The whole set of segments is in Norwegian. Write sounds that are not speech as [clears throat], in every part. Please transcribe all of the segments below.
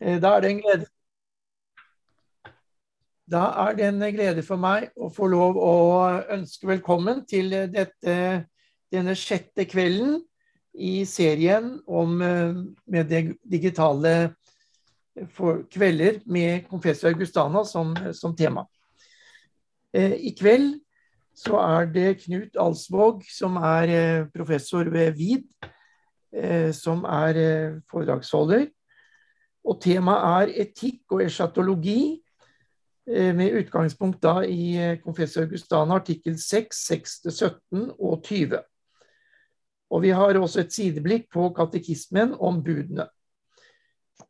Eh, da er det en glede Da er det en glede for meg å få lov å ønske velkommen til dette, denne sjette kvelden i serien om med det digitale kvelder med konfessor Augustana som, som tema. I kveld så er det Knut Alsvåg, som er professor ved VID, som er foredragsholder. Og temaet er etikk og eschatologi, eh, med utgangspunkt da i konfessor Confessio Augustana artikkel 6, 6-17 og 20. Og vi har også et sideblikk på katekismen om budene.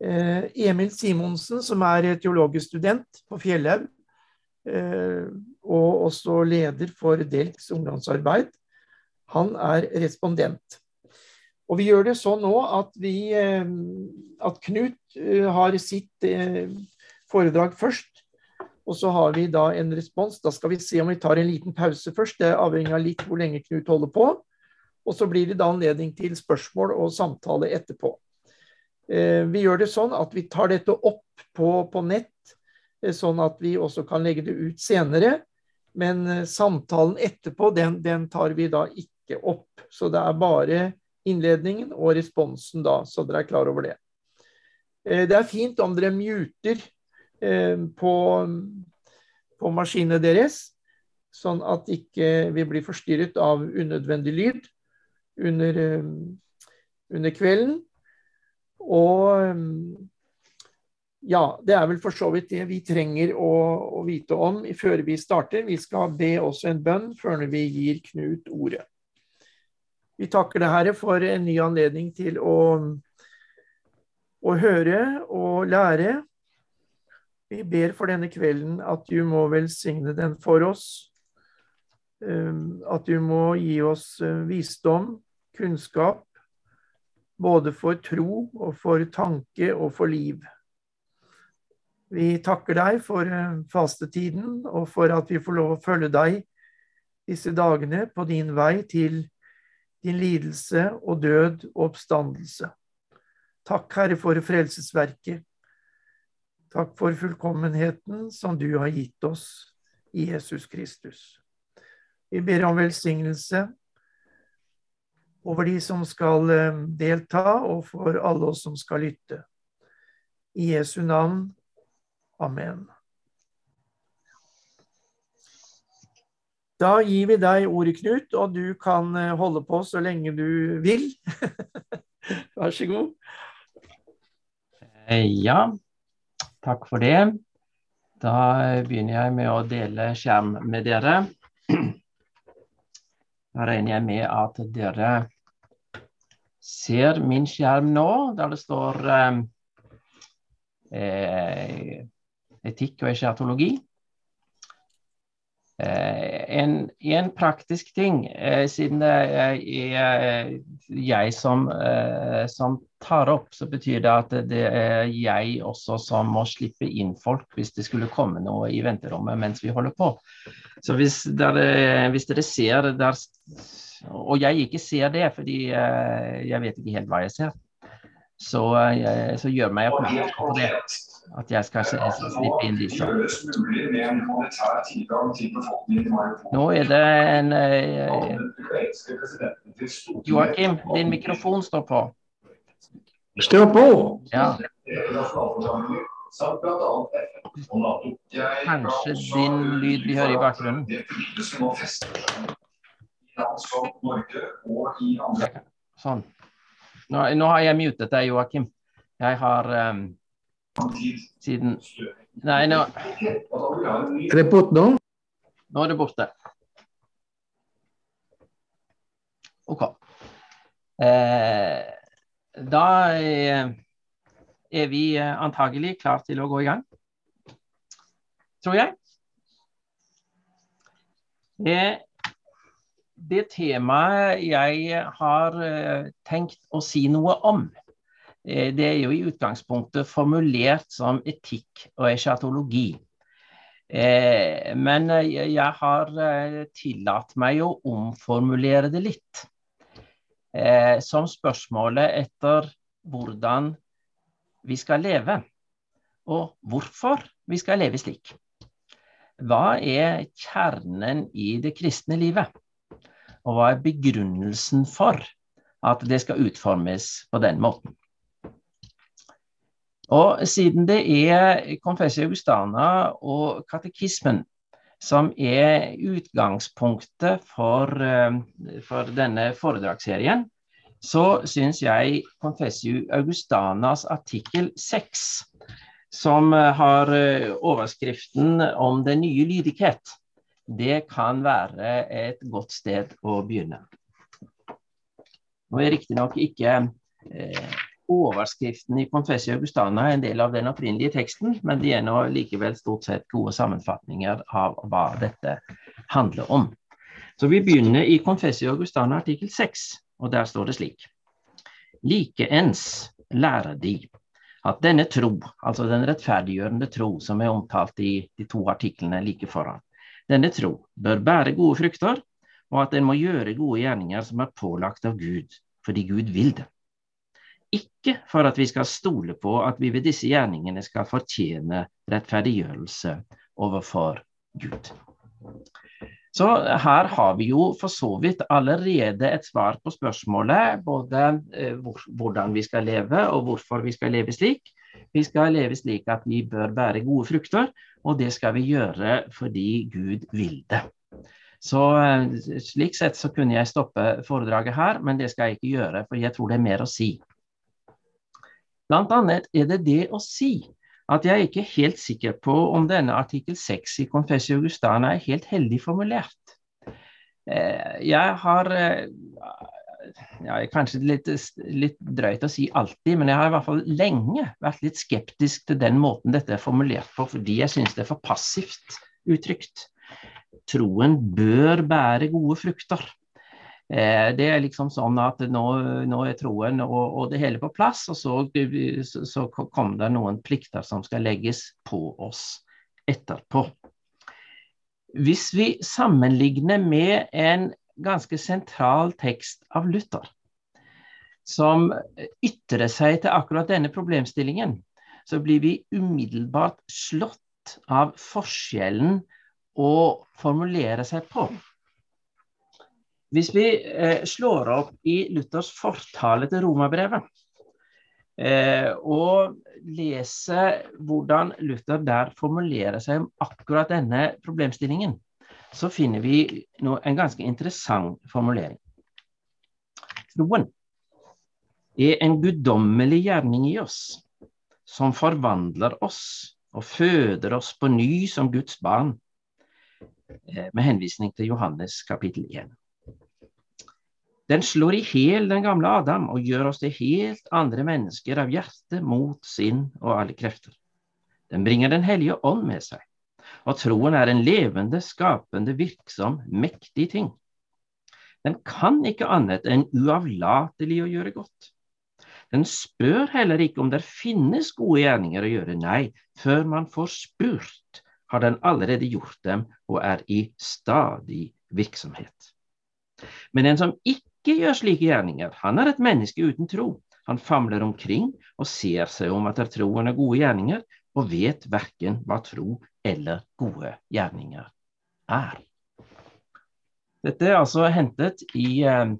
Eh, Emil Simonsen, som er teologisk student på Fjellhaug, og også leder for Delks ungdomsarbeid, han er respondent. Og vi gjør det sånn nå at, vi, eh, at Knut eh, har sitt eh, foredrag først. Og så har vi da en respons. Da skal vi se om vi tar en liten pause først. Det avhenger av litt hvor lenge Knut holder på. Og så blir det da anledning til spørsmål og samtale etterpå. Vi gjør det sånn at vi tar dette opp på, på nett, sånn at vi også kan legge det ut senere. Men samtalen etterpå, den, den tar vi da ikke opp. Så det er bare innledningen og responsen da, så dere er klar over det. Eh, det er fint om dere muter eh, på, på maskinene deres, sånn at ikke vi blir forstyrret av unødvendig lyd under, eh, under kvelden. Og ja, det er vel for så vidt det vi trenger å, å vite om før vi starter. Vi skal be også en bønn før vi gir Knut ordet. Vi takker deg, Herre, for en ny anledning til å, å høre og lære. Vi ber for denne kvelden at du må velsigne den for oss. Um, at du må gi oss uh, visdom, kunnskap, både for tro og for tanke og for liv. Vi takker deg for uh, fastetiden og for at vi får lov å følge deg disse dagene på din vei til din lidelse og død og oppstandelse. Takk, Herre, for frelsesverket. Takk for fullkommenheten som du har gitt oss i Jesus Kristus. Vi ber om velsignelse over de som skal eh, delta, og for alle oss som skal lytte. I Jesu navn. Amen. Da gir vi deg ordet, Knut, og du kan eh, holde på så lenge du vil. [laughs] Vær så god. Eh, ja, takk for det. Da begynner jeg med å dele skjerm med dere. [clears throat] Da regner jeg med at dere ser min skjerm nå, der det står eh, eh etikk og eschatologi. Eh, en, en, praktisk ting, eh, siden det er eh, jeg som, som, tar opp, så betyr det at det er jeg også som må slippe inn folk hvis det skulle komme noe i venterommet mens vi holder på. Så hvis dere, hvis dere ser der, Og jeg ikke ser det, fordi jeg vet ikke helt hva jeg ser, så, så gjør meg oppmerksom på det at jeg skal slippe inn disse. Nå er det en eh, Joakim, din mikrofon står på. Står på? Ja. Kanskje din lyd vi hører i bakgrunnen. Sånn. Nå, nå har jeg mutet deg, Joakim. Jeg har um, siden Nei, nå Er det borte nå? Nå er det borte. OK. Eh, da er vi antagelig klar til å gå i gang. Tror jeg. Det, det temaet jeg har eh, tenkt å si noe om, Eh, det er jo i utgangspunktet formulert som etikk og eschatologi. Eh, men eh, jeg har tillatt meg å omformulere det litt. Som spørsmålet etter hvordan vi skal leve og hvorfor vi skal leve slik. Hva er kjernen i det kristne livet? Og hva er begrunnelsen for at det skal utformes på den måten? Og siden det er Confessio Augustana og katekismen som er utgangspunktet for, eh, for denne foredragsserien, så syns jeg Confessio Augustanas artikkel 6 som eh, har eh, overskriften om den nye lydighet, det kan være et godt sted å begynne. Nå er riktignok ikke eh, overskriften i Confessio Augustana er en del av den opprinnelige teksten, men de er nå likevel stort sett gode sammenfatninger av hva dette handler om. Så vi begynner i Confessio Augustana artikkel 6, og der står det slik. Likeens lærer de at denne tro, altså den rettferdiggjørende tro som er omtalt i de to artiklene like foran, denne tro bør bære gode frukter, og at den må gjøre gode gjerninger som er pålagt av Gud, fordi Gud vil det. Ikke for at vi skal stole på at vi ved disse gjerningene skal fortjene rettferdiggjørelse overfor Gud. Så her har vi jo for så vidt allerede et svar på spørsmålet både eh, hvordan vi skal leve og hvorfor vi skal leve slik. Vi skal leve slik at vi bør bære gode frukter, og det skal vi gjøre fordi Gud vil det. Så eh, Slik sett så kunne jeg stoppe foredraget her, men det skal jeg ikke gjøre, for jeg tror det er mer å si. Blant annet er det det å si at jeg er ikke helt sikker på om denne artikkel 6 i Confessio Augustana er helt heldig formulert. Eh, jeg har eh, ja, Kanskje litt, litt drøyt å si alltid, men jeg har i hvert fall lenge vært litt skeptisk til den måten dette er formulert på, fordi jeg synes det er for passivt uttrykt. Troen bør bære gode frukter. Eh, det er liksom sånn at nå, nå er troen og, og, det hele på plass, og så, så kom det noen plikter som skal legges på oss etterpå. Hvis vi sammenligner med en ganske sentral tekst av Luther, som ytrer seg til akkurat denne problemstillingen, så blir vi umiddelbart slått av forskjellen å formulere seg på. Hvis vi eh, slår opp i Luthers fortale til Romabrevet eh, og leser hvordan Luther der formulerer seg om akkurat denne problemstillingen, så finner vi no, en ganske interessant formulering. Troen er en guddommelig gjerning i oss, som forvandler oss og føder oss på ny som Guds barn, eh, med henvisning til Johannes kapittel 1. Den slår i hjel den gamle Adam og gjør oss til helt andre mennesker av hjerte, mot, sinn og alle krefter. Den bringer Den hellige ånd med seg, og troen er en levende, skapende, virksom, mektig ting. Den kan ikke annet enn uavlatelig å gjøre godt. Den spør heller ikke om det finnes gode gjerninger å gjøre, nei, før man får spurt, har den allerede gjort dem og er i stadig virksomhet. Men den som ikke ikke gjør slike gjerninger. Han er et menneske uten tro. Han famler omkring og ser seg om etter troen og gode gjerninger, og vet verken hva tro eller gode gjerninger er. Dette er altså hentet, i, eh,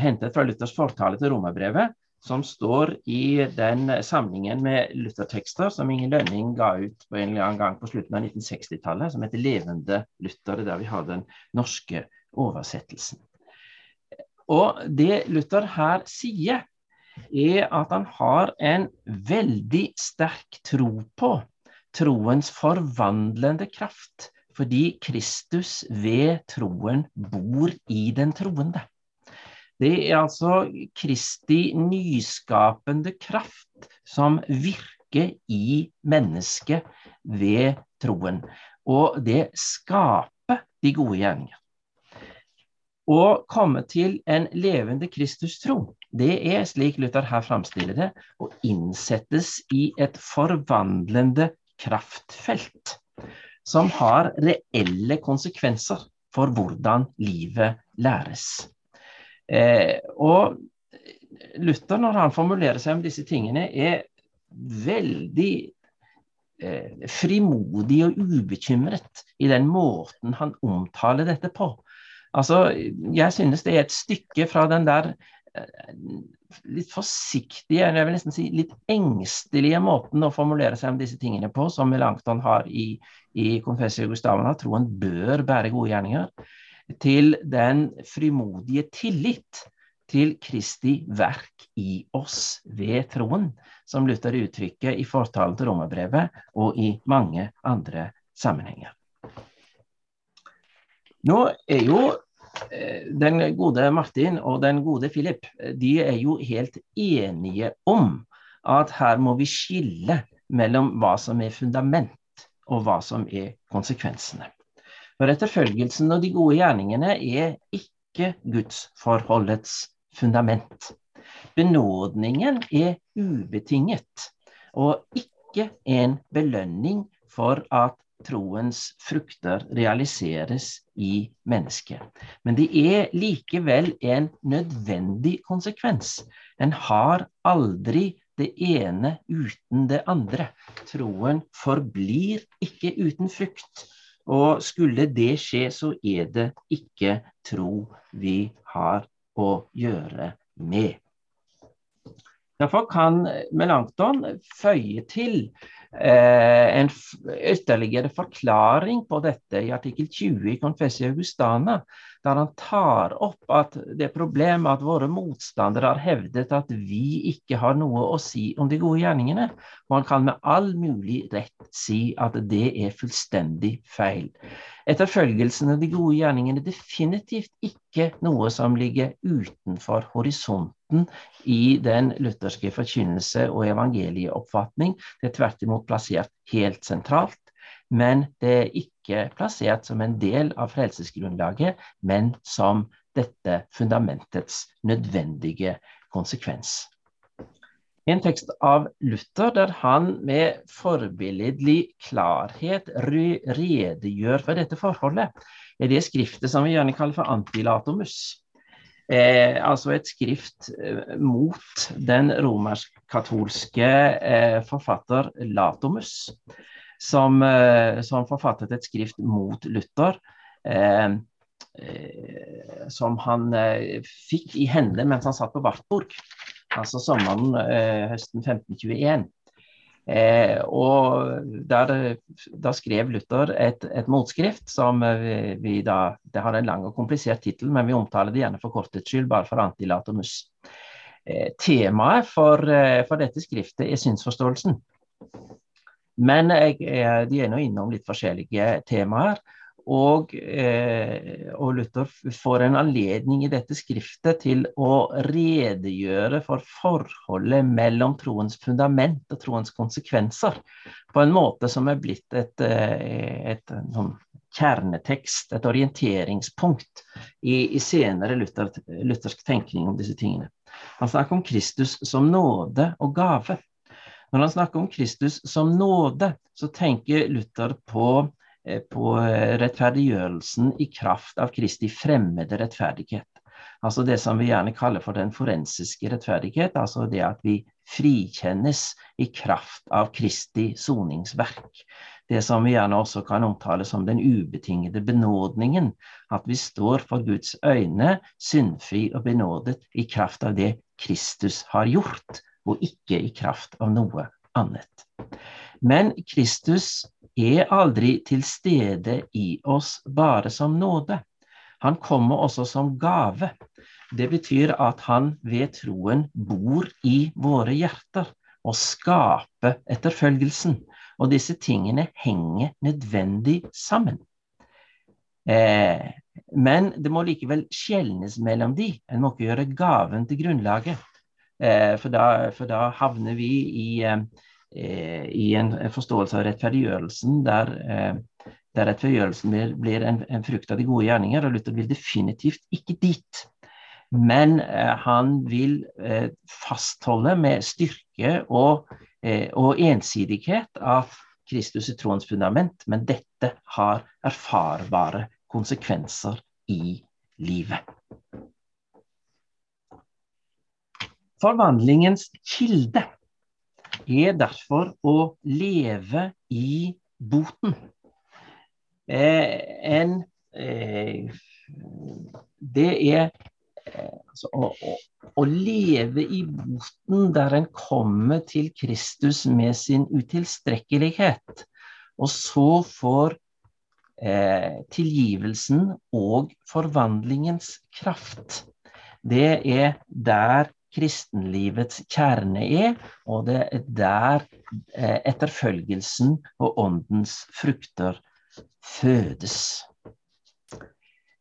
hentet fra Luthers fortale til romerbrevet, som står i den samlingen med Luther-tekster som Inger Lønning ga ut på en eller annen gang på slutten av 1960-tallet, som heter 'Levende Luther', der vi har den norske oversettelsen. Og det Luther her sier, er at han har en veldig sterk tro på troens forvandlende kraft, fordi Kristus ved troen bor i den troende. Det er altså Kristi nyskapende kraft som virker i mennesket ved troen. Og det skaper de gode gjerninger. Å komme til en levende Kristustro, det er, slik Luther her framstiller det, å innsettes i et forvandlende kraftfelt som har reelle konsekvenser for hvordan livet læres. Eh, og Luther, når han formulerer seg om disse tingene, er veldig eh, frimodig og ubekymret i den måten han omtaler dette på. Altså, jeg synes det er et stykke fra den der eh, litt forsiktige, jeg vil nesten si litt engstelige måten å formulere seg om disse tingene på, som Melanchthon har i, i Confessio Gustavana, troen bør bære gode gjerninger, til den frimodige tillit til Kristi verk i oss ved troen, som Luther uttrykker i fortalen til romerbrevet og i mange andre sammenhenger. Nå er jo eh, den gode Martin og den gode Philip de er jo helt enige om at her må vi skille mellom hva som er fundament og hva som er konsekvensene. For etterfølgelsen og de gode gjerningene er ikke gudsforholdets fundament. Benådningen er ubetinget og ikke en belønning for at troens frukter realiseres i mennesket. Men det er likevel en nødvendig konsekvens. En har aldri det ene uten det andre. Troen forblir ikke uten frukt. Og skulle det skje, så er det ikke tro vi har å gjøre med. Derfor kan Melanchthon føye til en ytterligere forklaring på dette i artikkel 20 i Confessia Augustana, der han tar opp at det problemet at våre motstandere har hevdet at vi ikke har noe å si om de gode gjerningene, og han kan med all mulig rett si at det er fullstendig feil. Etterfølgelsen av de gode gjerningene er definitivt ikke noe som ligger utenfor horisonten i den lutherske forkynnelse og evangelieoppfatning. Det er tvert imot plassert helt sentralt men det er ikke plassert som en del av frelsesgrunnlaget, men som dette fundamentets nødvendige konsekvens. En tekst av Luther der han med forbilledlig klarhet redegjør for dette forholdet, er det skriftet som vi gjerne kaller for Antilatomus. Eh, altså et skrift eh, mot den romersk-katolske eh, forfatter Latomus som, eh, som forfattet et skrift mot Luther. Eh, eh, som han fikk i hende mens han satt på Wartburg, altså sommeren høsten 1521. Eh, og der, da skrev Luther et, et motskrift som vi, vi, da Det har en lang og komplisert tittel, men vi omtaler det gjerne for kortets skyld, bare for Antilatomus. Eh, temaet for, for, dette skriftet er synsforståelsen. Men jeg, de er nå innom litt forskjellige temaer. Og, eh, og, Luther får en anledning i dette skriftet til å redegjøre for forholdet mellom troens fundament og troens konsekvenser, på en måte som er blitt et, eh, et, et sånn kjernetekst, et orienteringspunkt i, i senere Luther, luthersk tenkning om disse tingene. Han snakker om Kristus som nåde og gave. Når han snakker om Kristus som nåde, så tenker Luther på, på rettferdiggjørelsen i kraft av Kristi fremmede rettferdighet. Altså det som vi gjerne kaller for den forensiske rettferdighet, altså det at vi frikjennes i kraft av Kristi soningsverk. Det som vi gjerne også kan omtale som den ubetingede benådningen. At vi står for Guds øyne syndfri og benådet i kraft av det Kristus har gjort, og ikke i kraft av noe annet. Men Kristus er aldri til stede i oss bare som nåde. Han kommer også som gave. Det betyr at han ved troen bor i våre hjerter og skaper etterfølgelsen. Og disse tingene henger nødvendig sammen. Eh, men det må likevel skjelnes mellom de. En må ikke gjøre gaven til grunnlaget. Eh, for da, for, da, havner vi i, eh, i en forståelse av rettferdiggjørelsen der, eh, der rettferdiggjørelsen blir, en, en, frukt av de gode gjerninger. Og Luther vil definitivt ikke dit. Men han vil fastholde med styrke og, og ensidighet av Kristus i troens fundament, men dette har erfarbare konsekvenser i livet. Forvandlingens kilde. Er derfor å leve i boten. Eh, en eh, Det er eh, altså, å, å, leve i boten der en kommer til Kristus med sin utilstrekkelighet, og så får eh, tilgivelsen og forvandlingens kraft. Det er der kristenlivets kjerne er, og det er der eh, etterfølgelsen og åndens frukter fødes.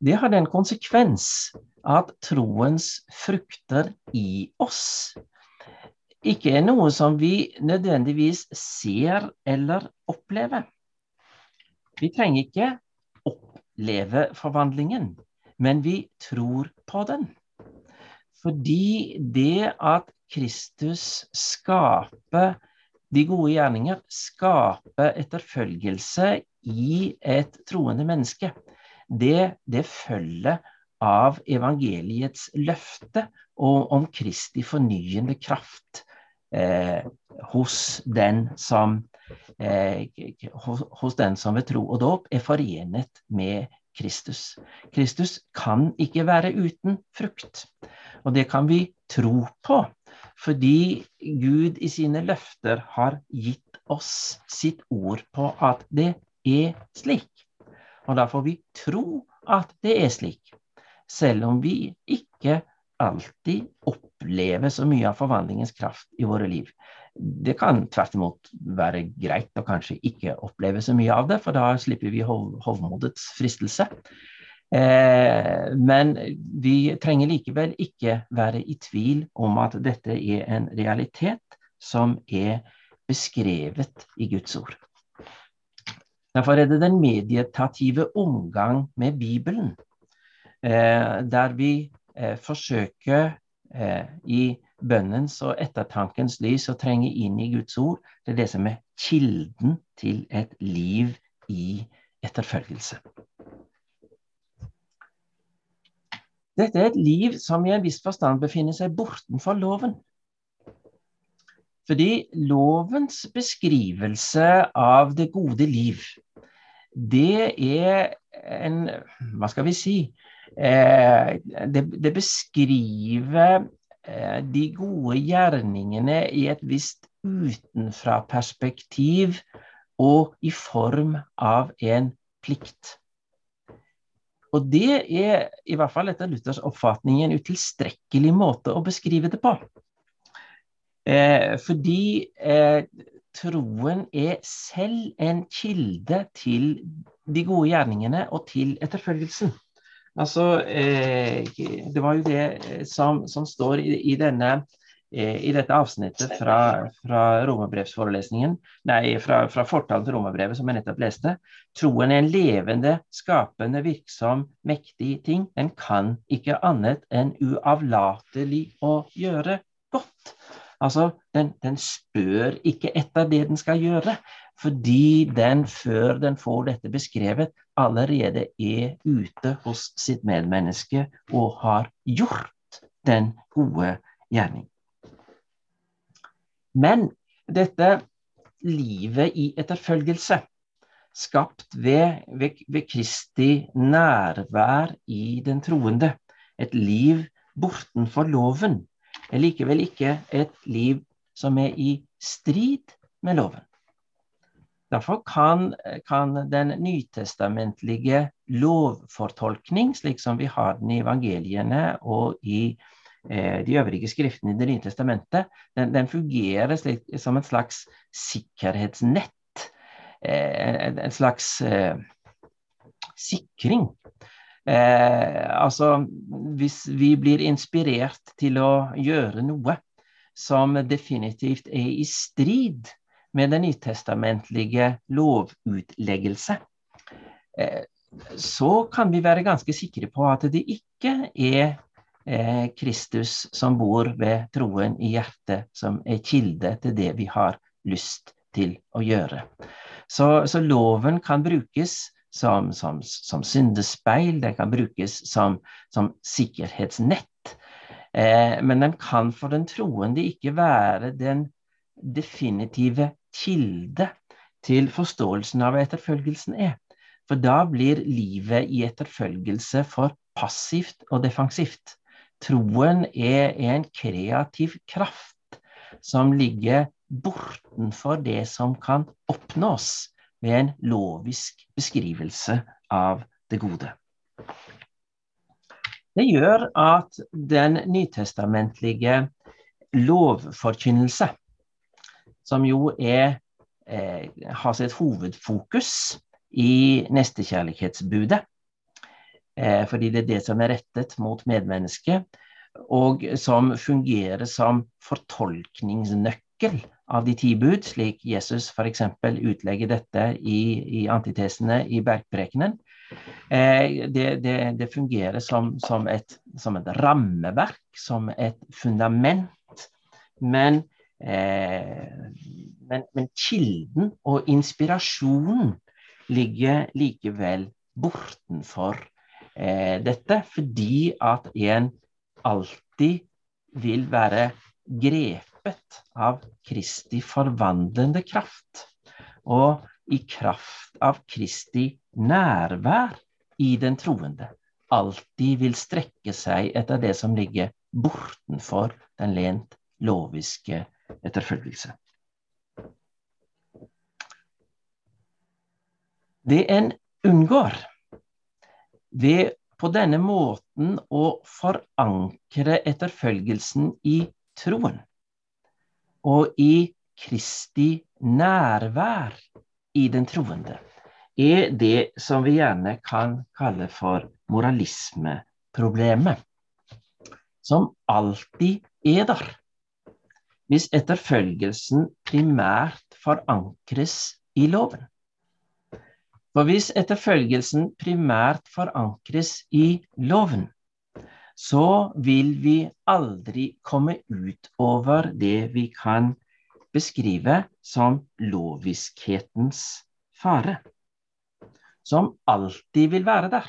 Det har den konsekvens at troens frukter i oss ikke er noe som vi nødvendigvis ser eller opplever. Vi trenger ikke oppleve forvandlingen, men vi tror på den. Fordi det at Kristus skaper de gode gjerninger, skaper etterfølgelse i et troende menneske, det, det følger av evangeliets løfte og om Kristi fornyende kraft eh, hos, den som, eh, hos, den som ved tro og dåp er forenet med Kristus. Kristus kan ikke være uten frukt. Og det kan vi tro på, fordi Gud i sine løfter har gitt oss sitt ord på at det er slik. Og da får vi tro at det er slik, selv om vi ikke alltid opplever så mye av forvandlingens kraft i våre liv. Det kan tvert imot være greit å kanskje ikke oppleve så mye av det, for da slipper vi hov hovmodets fristelse. Eh, men vi trenger likevel ikke være i tvil om at dette er en realitet som er beskrevet i Guds ord. Derfor er det den meditative omgang med Bibelen, eh, der vi eh, forsøker i bønnens og ettertankens lys og trenge inn i Guds ord. Det er det som er kilden til et liv i etterfølgelse. Dette er et liv som i en viss forstand befinner seg bortenfor loven. Fordi lovens beskrivelse av det gode liv, det er en Hva skal vi si? Eh, det, det, beskriver de gode gjerningene i et visst utenfra-perspektiv og i form av en plikt. Og det er i hvert fall etter Luthers oppfatning en utilstrekkelig måte å beskrive det på. Eh, fordi eh, troen er selv en kilde til de gode gjerningene og til etterfølgelsen. Altså, eh, det var jo det som, som står i, i denne Eh, i dette avsnittet fra, fra romerbrevsforelesningen, nei, fra, fra fortalen til romerbrevet som jeg nettopp leste. Troen er en levende, skapende, virksom, mektig ting. Den kan ikke annet enn uavlatelig å gjøre godt. Altså, den, den, spør ikke etter det den skal gjøre, fordi den, før den får dette beskrevet, allerede er ute hos sitt medmenneske og har gjort den gode gjerning. Men dette livet i etterfølgelse, skapt ved, ved, ved Kristi nærvær i den troende, et liv bortenfor loven, er likevel ikke et liv som er i strid med loven. Derfor kan, kan, den nytestamentlige lovfortolkning, slik som vi har den i evangeliene og i Eh, de øvrige skriftene i Det nye testamentet, den, den fungerer slik, som en slags sikkerhetsnett. Eh, en, en slags eh, sikring. Eh, altså, hvis vi blir inspirert til å gjøre noe som definitivt er i strid med den nytestamentlige lovutleggelse, eh, så kan vi være ganske sikre på at det ikke er eh, Kristus som bor ved troen i hjertet, som er kilde til det vi har lyst til å gjøre. Så, så loven kan brukes som, som, som syndespeil, den kan brukes som, som sikkerhetsnett. Eh, men den kan for den troende ikke være den definitive kilde til forståelsen av hva etterfølgelsen er. For da blir livet i etterfølgelse for passivt og defensivt. Troen er en kreativ kraft som ligger bortenfor det som kan oppnås ved en lovisk beskrivelse av det gode. Det gjør at den nytestamentlige lovforkynnelse, som jo er, eh, har sitt hovedfokus i nestekjærlighetsbudet, eh, fordi det er det som er rettet mot medmennesket, og som fungerer som fortolkningsnøkkel av de ti bud, slik Jesus f.eks. utlegger dette i, i antitesene i bergprekenen, Eh, det, det, det, fungerer som, som, et, som, et, rammeverk, som et fundament. Men, men, men, kilden og inspirasjonen ligger likevel bortenfor eh, dette, fordi at en alltid vil være grepet av Kristi forvandlende kraft. Og i kraft av Kristi nærvær i den troende alltid vil strekke seg etter det som ligger bortenfor den lent loviske etterfølgelse. Det en unngår ved på denne måten å forankre etterfølgelsen i troen og i Kristi nærvær i den troende, er det som vi gjerne kan kalle for moralismeproblemet. Som alltid er der. Hvis etterfølgelsen primært forankres i loven. For hvis etterfølgelsen primært forankres i loven, så vil vi aldri komme ut over det vi kan beskrive som loviskhetens fare som alltid vil være der.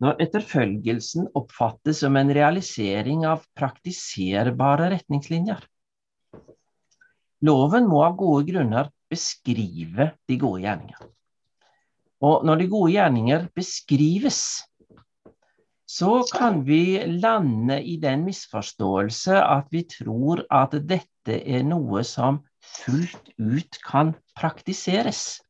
Når etterfølgelsen oppfattes som en realisering av praktiserbare retningslinjer. Loven må av gode grunner beskrive de gode gjerninger. Og når de gode gjerninger beskrives, så kan vi lande i den misforståelse at vi tror at dette er noe som fullt ut kan praktiseres.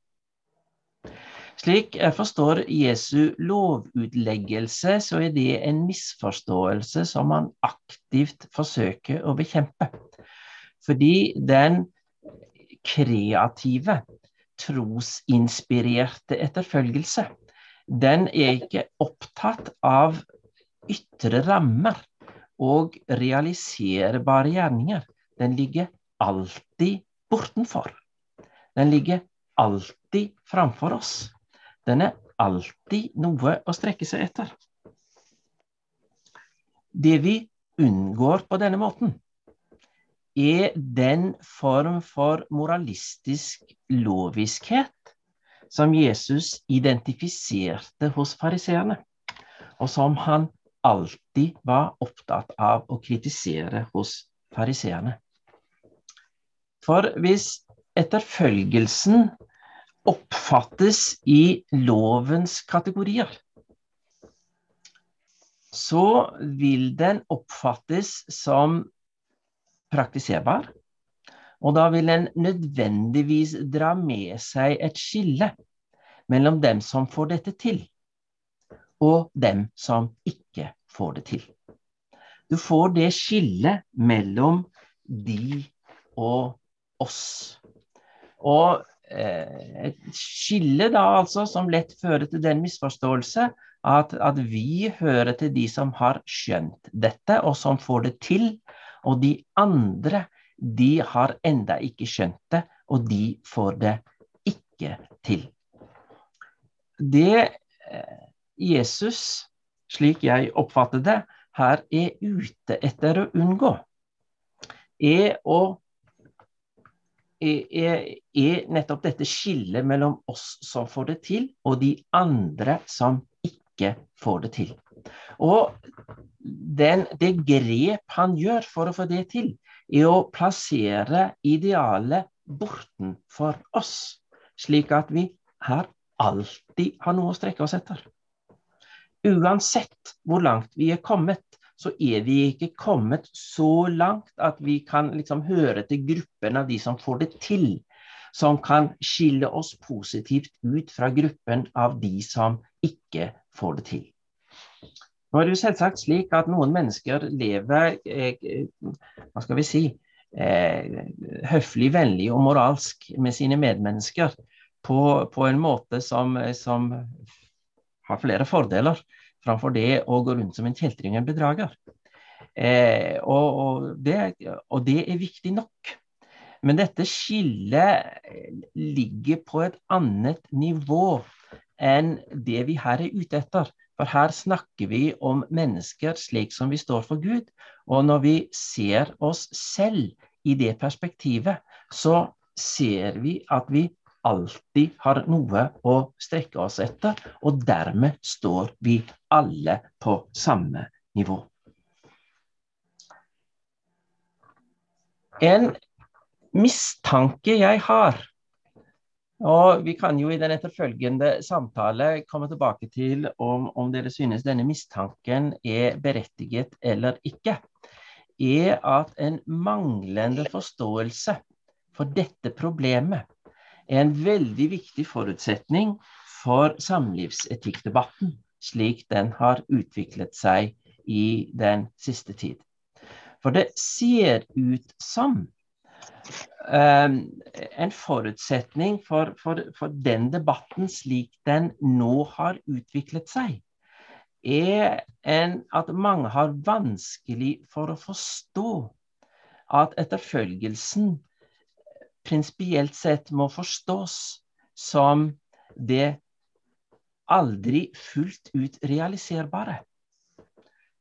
Slik jeg forstår Jesu lovutleggelse, så er det en misforståelse som han aktivt forsøker å bekjempe. Fordi den kreative, trosinspirerte etterfølgelse, den er ikke opptatt av ytre rammer og realiserbare gjerninger. Den ligger alltid bortenfor. Den ligger alltid framfor oss. Den er alltid noe å strekke seg etter. Det vi unngår på denne måten, er den form for moralistisk loviskhet som Jesus identifiserte hos fariseerne, og som han alltid var opptatt av å kritisere hos fariseerne. For hvis etterfølgelsen oppfattes i lovens kategorier, så vil den oppfattes som praktiserbar. Og da vil den nødvendigvis dra med seg et skille mellom dem som får dette til, og dem som ikke får det til. Du får det skillet mellom de og oss. Og et skille da altså som lett fører til den misforståelse at, at, vi hører til de som har skjønt dette, og som får det til. Og de andre, de har enda ikke skjønt det, og de får det ikke til. Det eh, Jesus, slik jeg oppfatter det, her er ute etter å unngå, er å er, er nettopp dette skillet mellom oss som får det til, og de andre som ikke får det til. Og den, det grep han gjør for å få det til, er å plassere idealet bortenfor oss, slik at vi her alltid har noe å strekke oss etter. Uansett hvor langt vi er kommet, så er vi ikke kommet så langt at vi kan liksom høre til gruppen av de som får det til, som kan skille oss positivt ut fra gruppen av de som ikke får det til. Nå er det jo selvsagt slik at noen mennesker lever eh, hva skal vi si, eh, høflig, vennlig og moralsk med sine medmennesker på, på en måte som, som, har flere fordeler framfor det å gå rundt som en kjeltring og en bedrager. Eh, og, og, det, og det er viktig nok. Men dette skillet ligger på et annet nivå enn det vi her er ute etter. For her snakker vi om mennesker slik som vi står for Gud. Og når vi ser oss selv i det perspektivet, så ser vi at vi alltid har noe å strekke oss etter, og dermed står vi alle på samme nivå. En mistanke jeg har og Vi kan jo i den etterfølgende samtale komme tilbake til om, om dere synes denne mistanken er berettiget eller ikke. Er at en manglende forståelse for dette problemet er en veldig viktig forutsetning for samlivsetikkdebatten, slik den har utviklet seg i den siste tid. For det ser ut som um, en forutsetning for, for, for, den debatten slik den nå har utviklet seg, er en, at mange har vanskelig for å forstå at etterfølgelsen prinsipielt sett må forstås som det aldri fullt ut realiserbare.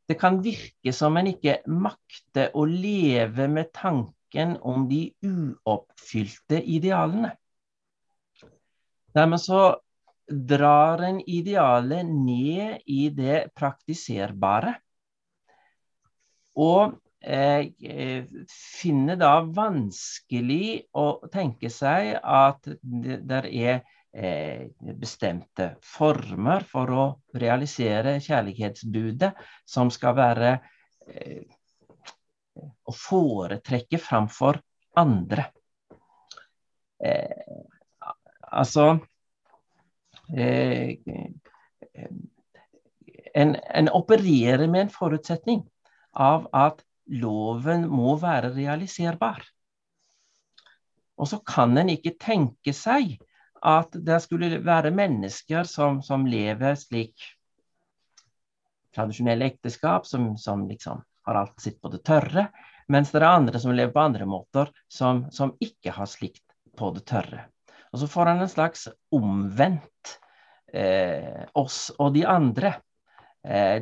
Det kan virke som en ikke makter å leve med tanken om de uoppfylte idealene. Dermed så drar en idealet ned i det praktiserbare. Og finner da vanskelig å tenke seg at det er eh, bestemte former for å realisere kjærlighetsbudet som skal være eh, å foretrekke framfor andre. Eh, altså eh, en, en, opererer med en forutsetning av at loven må være realiserbar. Og så kan en ikke tenke seg at det skulle være mennesker som, som lever slik tradisjonelle ekteskap, som, som liksom har alt sitt på det tørre. Mens det er andre som lever på andre måter, som, som ikke har slikt på det tørre. Og så får han en slags omvendt eh, oss og de andre eh,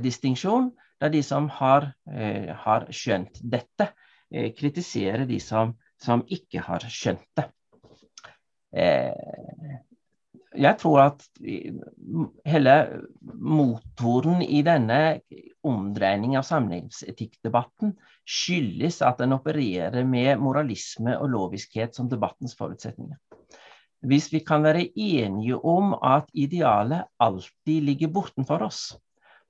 der de som har, eh, har skjønt dette, eh, kritiserer de som, som, ikke har skjønt det. Eh, jeg tror at hele motoren i denne omdreining av samlivsetikkdebatten skyldes at den opererer med moralisme og loviskhet som debattens forutsetninger. Hvis vi kan være enige om at idealet alltid ligger bortenfor oss,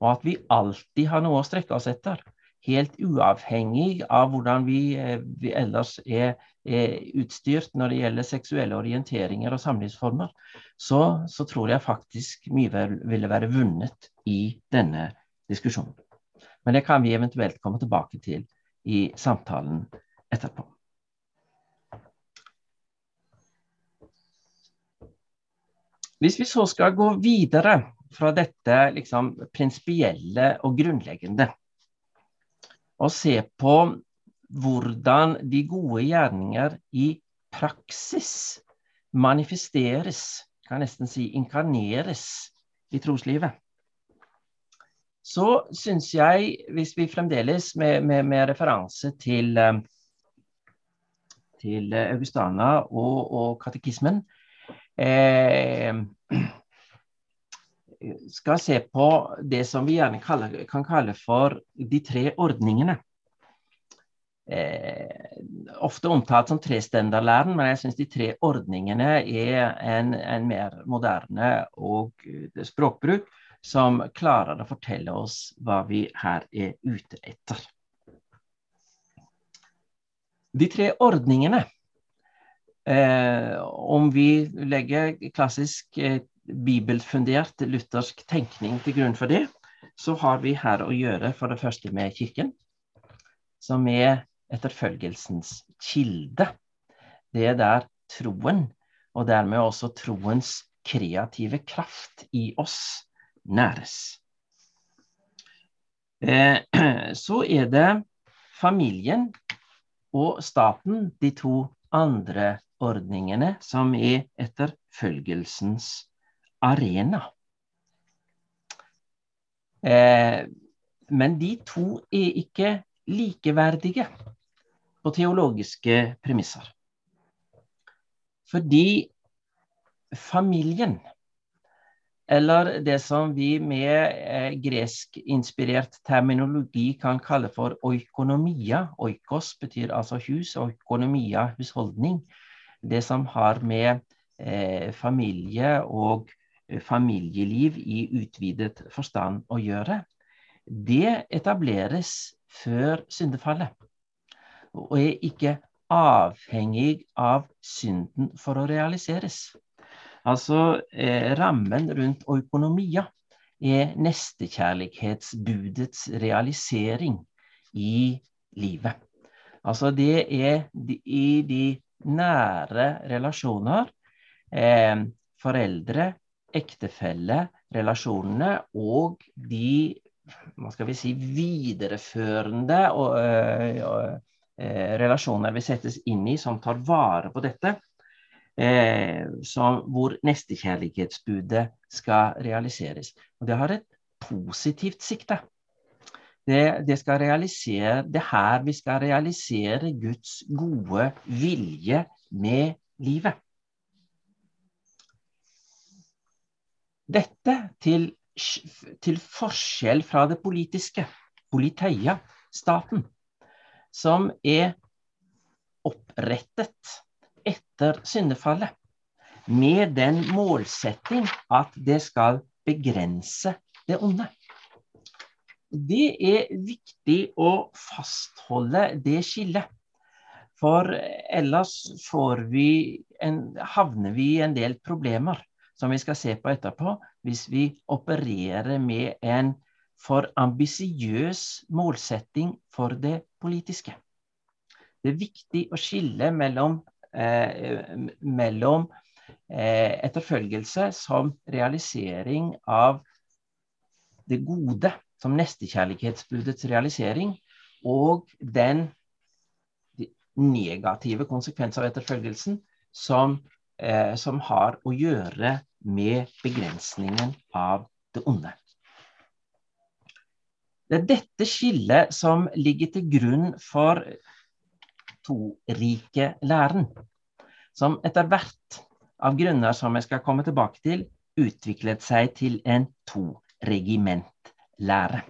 og at vi alltid har noe å strekke oss etter, helt uavhengig av hvordan vi, eh, vi ellers er, er, utstyrt når det gjelder seksuelle orienteringer og samlivsformer, så, så tror jeg faktisk mye ville være vunnet i denne diskusjonen. Men det kan vi eventuelt komme tilbake til i samtalen etterpå. Hvis vi så skal gå videre fra dette liksom, prinsipielle og grunnleggende, og se på hvordan de gode gjerninger i praksis manifesteres, kan nesten si inkarneres, i troslivet. Så syns jeg, hvis vi fremdeles med, med, med referanse til, eh, til Augustana og, og katekismen, eh, skal se på det som vi gjerne kaller, kan kalle for de tre ordningene. eh, ofte omtalt som trestenderlæren, men jeg syns de tre ordningene er en, en mer moderne og eh, språkbruk som klarer å fortelle oss hva vi her er ute etter. De tre ordningene Eh, om vi legger klassisk eh, bibelfundert luthersk tenkning til grunn for det, så har vi her å gjøre for det første med Kirken, som er etterfølgelsens kilde. Det er der troen, og dermed også troens kreative kraft i oss, næres. Eh, [clears throat] så er det familien og staten, de to andre ordningene som er etterfølgelsens arena. Eh, men de to er ikke likeverdige på teologiske premisser. Fordi familien, eller det som vi med greskinspirert gresk-inspirert terminologi kan kalle for oikonomia Oikos betyr altså hus, og oikonomia husholdning det som har med eh, familie og eh, familieliv i utvidet forstand å gjøre, det etableres før syndefallet. Og er ikke avhengig av synden for å realiseres. Altså eh, rammen rundt økonomia er nestekjærlighetsbudets realisering i livet. Altså det er i de nære relasjoner. Eh, foreldre, ektefelle, relasjonene og de hva skal vi si, videreførende og, øh, øh, relasjoner vi settes inn i, som tar vare på dette. Eh, som, hvor nestekjærlighetsbudet skal realiseres. Og det har et positivt sikte. Det, det, skal realisere, det her vi skal realisere Guds gode vilje med livet. Dette til, til forskjell fra det politiske, politeia, staten, som er opprettet etter syndefallet med den målsetting at det skal begrense det onde. Det er viktig å fastholde det skillet. For ellers vi en, havner vi i en del problemer som vi skal se på etterpå, hvis vi opererer med en for ambisiøs målsetting for det politiske. Det er viktig å skille mellom, eh, mellom eh, etterfølgelse som realisering av det gode som nestekjærlighetsbudets realisering og den negative konsekvens av etterfølgelsen som, eh, som har å gjøre med begrensningen av det onde. Det er dette skillet som ligger til grunn for to-rike-læren, som etter hvert, av grunner som jeg skal komme tilbake til, utviklet seg til en to-regiment lære.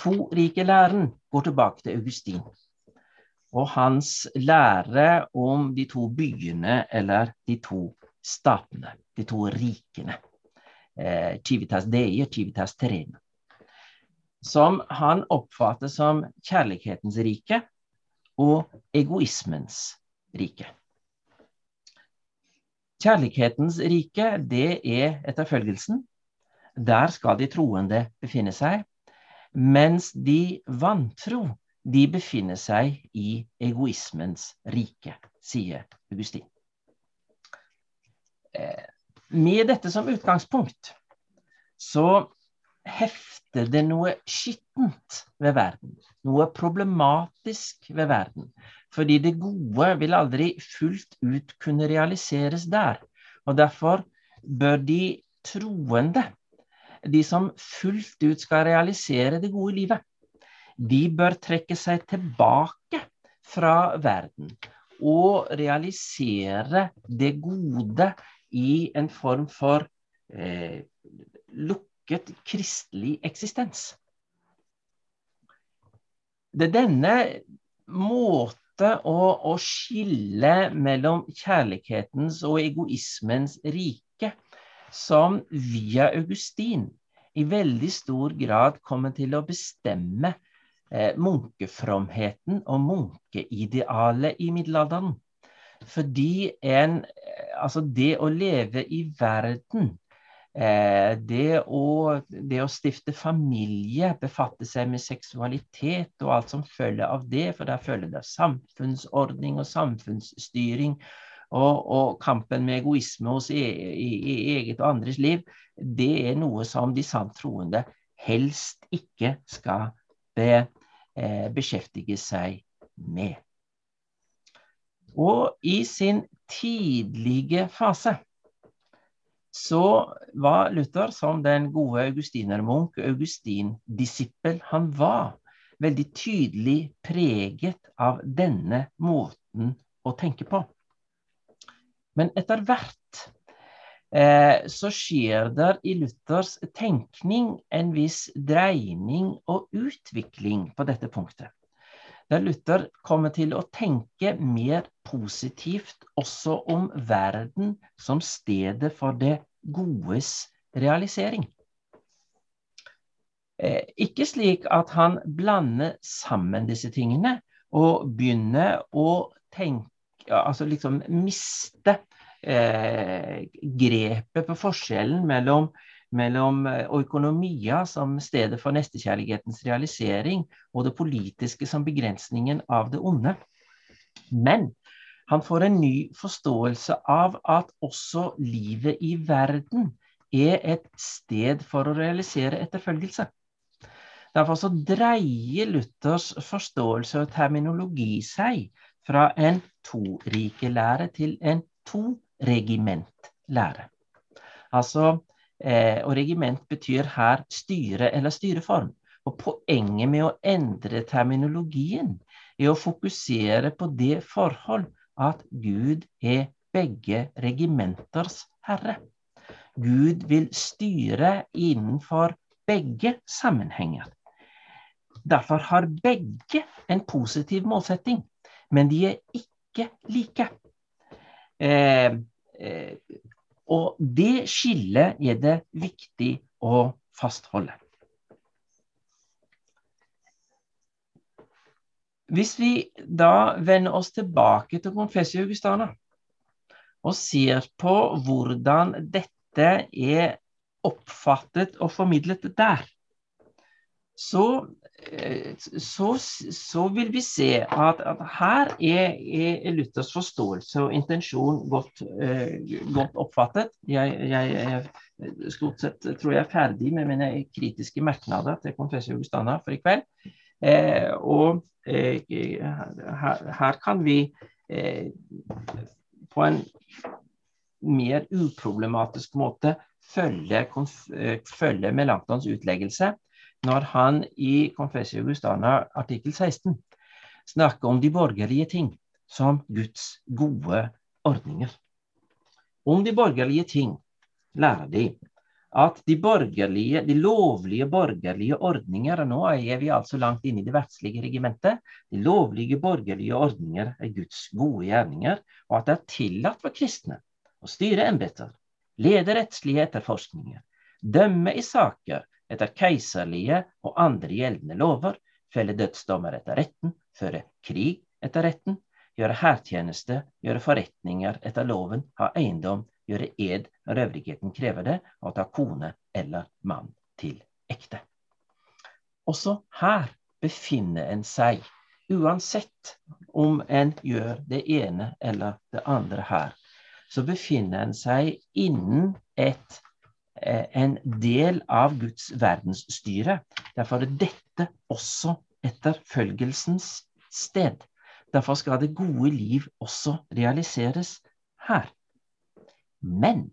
To-rike-læren går tilbake til Augustin og hans lære om de to byene eller de to statene, de to rikene. Eh, civitas Dei og Civitas Terrena. Som han oppfatter som kjærlighetens rike og egoismens rike. Kjærlighetens rike, det er etterfølgelsen der skal de troende befinne seg, mens de vantro de befinner seg i egoismens rike, sier Augustin. Eh, med dette som utgangspunkt så hefter det noe skittent ved verden. Noe problematisk ved verden. Fordi det gode vil aldri fullt ut kunne realiseres der. Og derfor bør de troende de som fullt ut skal realisere det gode livet, de bør trekke seg tilbake fra verden og realisere det gode i en form for eh, lukket kristelig eksistens. det er denne måte å, å skille mellom kjærlighetens og egoismens rike som via Augustin i veldig stor grad kommer til å bestemme eh, munkefromheten og munkeidealet i middelalderen. Fordi en, altså det å leve i verden, eh, det, å, det, å, stifte familie, befatte seg med seksualitet og alt som følger av det, for der følger det samfunnsordning og samfunnsstyring og, og, kampen med egoisme hos e, i, i, eget og andres liv, det er noe som de sant troende helst ikke skal be, eh, beskjeftige seg med. Og i sin tidlige fase så var Luther, som den gode augustinermunk, Augustin-disippel han var, veldig tydelig preget av denne måten å tenke på. Men etter hvert eh, så skjer det i Luthers tenkning en viss dreining og utvikling på dette punktet. Der Luther kommer til å tenke mer positivt også om verden som stedet for det godes realisering. Eh, ikke slik at han blander sammen disse tingene og begynner å tenke altså liksom miste eh, grepet på forskjellen mellom, mellom eh, som stedet for nestekjærlighetens realisering, og det politiske som begrensningen av det onde. Men han får en ny forståelse av at også livet i verden er et sted for å realisere etterfølgelse. Derfor så dreier Luthers forståelse og terminologi seg fra en to-rike-lære til en to-regiment-lære. Altså, og regiment betyr her styre eller styreform. Og poenget med å endre terminologien er å fokusere på det forhold at Gud er begge regimenters herre. Gud vil styre innenfor begge sammenhenger. Derfor har begge en positiv målsetting men de er ikke like. Eh, eh, og det skillet er det viktig å fastholde. Hvis vi da vender oss tilbake til Confessio Augustana og ser på hvordan dette er oppfattet og formidlet der, så så, så, vil vi se at, at her er, er, Luthers forståelse og intensjon godt, uh, godt oppfattet. Jeg, jeg, jeg stort sett tror jeg er ferdig med mine kritiske merknader til Confessio Augustana for i kveld. Eh, og eh, her, her, kan vi på en mer uproblematisk måte følge, følge Melanchtons utleggelse når han i Confessio Augustana artikkel 16 snakker om de borgerlige ting som Guds gode ordninger. Om de borgerlige ting lærer de at de borgerlige, de lovlige borgerlige ordninger og Nå er vi altså langt inne i det verdslige regimentet. De lovlige borgerlige ordninger er Guds gode gjerninger, og at det er tillatt for kristne å styre embeter, lede rettslige etterforskninger, dømme i saker etter keiserlige og andre gjeldende lover, felle dødsdommer etter retten, føre krig etter retten, gjøre hærtjeneste, gjøre forretninger etter loven, ha eiendom, gjøre ed når øvrigheten krever det, og ta kone eller mann til ekte. Også her befinner en seg, uansett om en gjør det ene eller det andre her, så befinner en seg innen et en del av Guds verdensstyre. Derfor er dette også etterfølgelsens sted. Derfor skal det gode liv også realiseres her. Men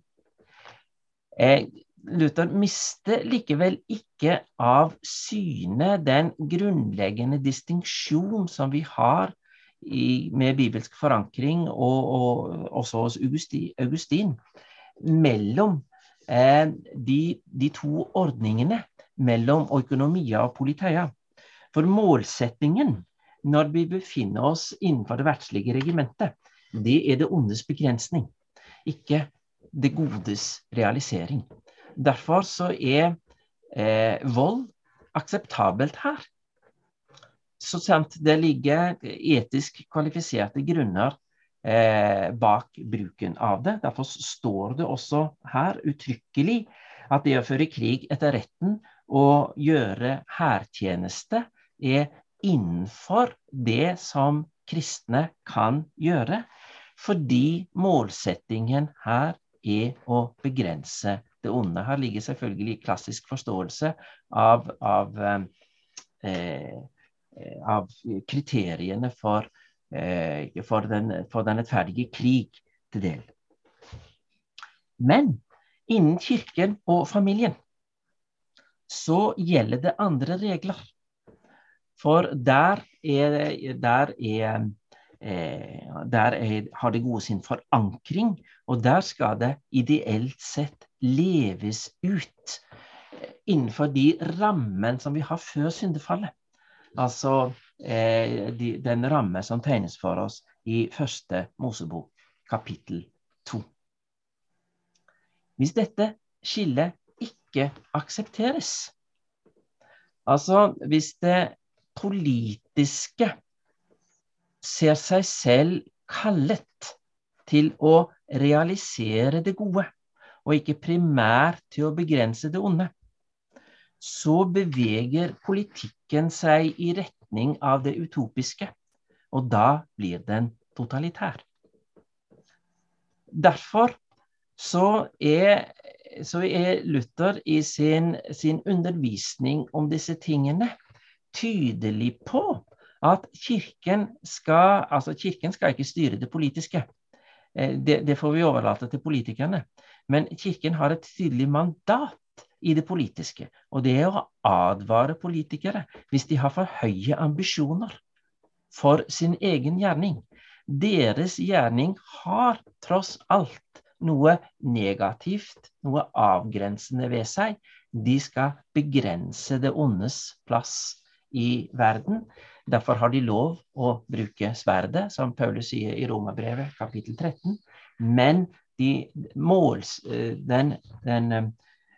eh, Luther mister likevel ikke av syne den grunnleggende distinksjon som vi har i, med bibelsk forankring, og, og også hos Augustin, Augustin mellom Eh, de, de, to ordningene mellom økonomia og politeia. For målsettingen når vi befinner oss innenfor det verdslige regimentet, det er det ondes begrensning, ikke det godes realisering. Derfor så er eh, vold akseptabelt her. Så sant det ligger etisk kvalifiserte grunner eh, bak bruken av det. Derfor står det også her uttrykkelig at det å føre krig etter retten og gjøre hærtjeneste er innenfor det som kristne kan gjøre, fordi målsettingen her er å begrense det onde. Her ligger selvfølgelig klassisk forståelse av, av, eh, av kriteriene for, eh, for, den, for den rettferdige krig til del. Men innen kirken og familien så gjelder det andre regler. For der, er, der, er, eh, der er, har det gode sin forankring, og der skal det ideelt sett leves ut innenfor de rammen som vi har før syndefallet. Altså eh, de, den ramme som tegnes for oss i første Mosebok, kapittel to. Hvis dette skillet ikke aksepteres, altså hvis det politiske ser seg selv kallet til å realisere det gode, og ikke primært til å begrense det onde, så beveger politikken seg i retning av det utopiske, og da blir den totalitær. Derfor så er, så er Luther i sin, sin undervisning om disse tingene tydelig på at kirken skal, altså kirken skal ikke styre det politiske. Eh, det, det, får vi overlate til politikerne. Men kirken har et tydelig mandat i det politiske. Og det er å advare politikere hvis de har for høye ambisjoner for sin egen gjerning. Deres gjerning har tross alt noe negativt, noe avgrensende ved seg. De skal begrense det ondes plass i verden. Derfor har de lov å bruke sverdet, som Paulus sier i Romabrevet kapittel 13. Men de måls, eh, den, den eh,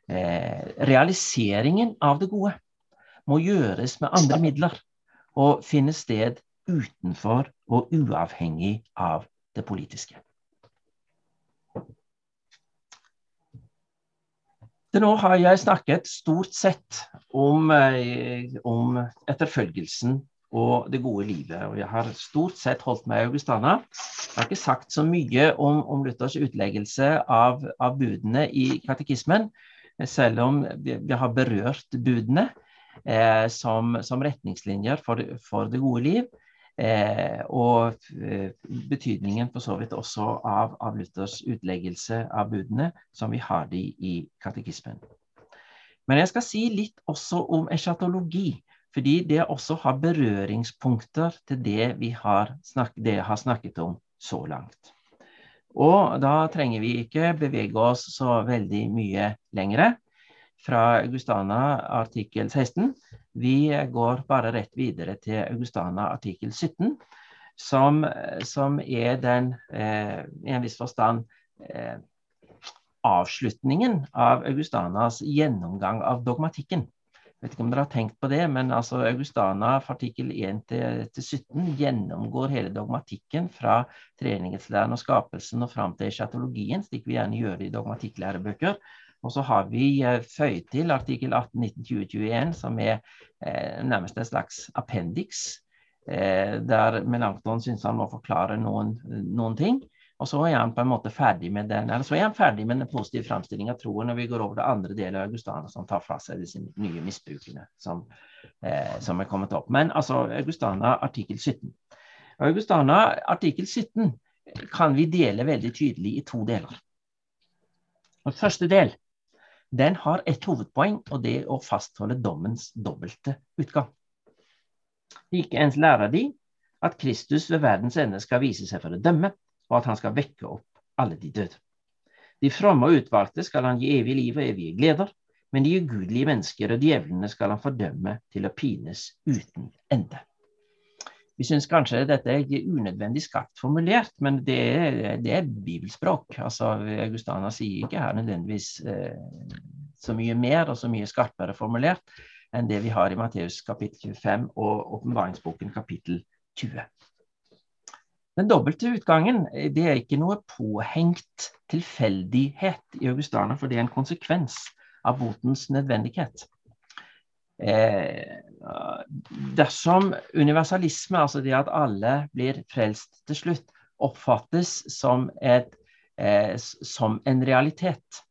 realiseringen av det gode må gjøres med andre midler og finne sted utenfor og uavhengig av det politiske. Til nå har jeg snakket stort sett om, eh, om, etterfølgelsen og det gode livet. Og jeg har stort sett holdt meg i Augustana. Jeg har ikke sagt så mye om, om Luthers utleggelse av, av, budene i katekismen, selv om vi, har berørt budene eh, som, som, retningslinjer for, for det gode liv. Eh, og eh, betydningen for så vidt også av, av, Luthers utleggelse av budene, som vi har de i katekismen. Men jeg skal si litt også om eschatologi, fordi det også har berøringspunkter til det vi har, snak det har snakket om så langt. Og da trenger vi ikke bevege oss så veldig mye lengre fra Augustana artikkel 16. Vi går bare rett videre til Augustana artikkel 17, som, som er den eh, i en viss forstand eh, avslutningen av Augustanas gjennomgang av dogmatikken. Jeg vet ikke om dere har tenkt på det, men altså Augustana artikkel 1 til, til 17 gjennomgår hele dogmatikken fra treenighetslæren og skapelsen og fram til eschatologien, slik vi gjerne gjør i dogmatikklærebøker. Og så har vi eh, føyd til artikkel 18 1920 som er eh, nærmest en slags appendix. Eh, der Melanchthon syns han må forklare noen, noen, ting. Og så er han på en måte ferdig med den eller så er han ferdig med den positive framstillinga av troen når vi går over til andre del av Augustana, som tar fra seg disse nye misbrukene som, eh, som er kommet opp. Men altså Augustana artikkel 17. Augustana artikkel 17 kan vi dele veldig tydelig i to deler. Og første del den har ett hovedpoeng, og det er å fastholde dommens dobbelte utgang. Ikke ens lærer de at Kristus ved verdens ende skal vise seg for å dømme, og at han skal vekke opp alle de døde. De fromme og utvalgte skal han gi evig liv og evige gleder, men de ugudelige mennesker og djevlene skal han fordømme til å pines uten ende. Vi syns kanskje dette er unødvendig skarpt formulert, men det er, det er bibelspråk. Altså, Augustana sier ikke her nødvendigvis eh, så mye mer og så mye skarpere formulert enn det vi har i Matteus kapittel 25 og åpenbaringsboken kapittel 20. Den dobbelte utgangen det er ikke noe påhengt tilfeldighet i Augustana, for det er en konsekvens av botens nødvendighet. Eh, dersom universalisme, altså det at alle blir frelst til slutt, oppfattes som, et, eh, som en realitet,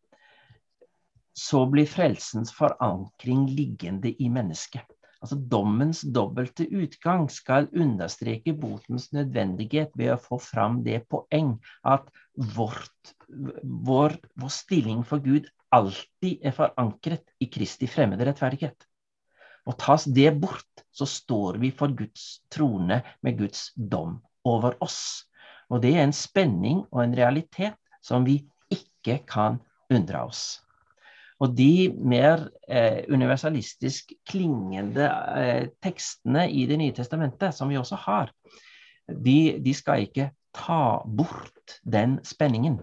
så blir frelsens forankring liggende i mennesket. Altså Dommens dobbelte utgang skal understreke botens nødvendighet ved å få fram det poeng at vårt, vår, vår stilling for Gud alltid er forankret i Kristi fremmede rettferdighet. Og tas det bort, så står vi for Guds trone med Guds dom over oss. Og det er en spenning og en realitet som vi ikke kan unndra oss. Og de mer eh, universalistisk klingende eh, tekstene i Det nye testamentet, som vi også har, de, de skal ikke ta bort den spenningen.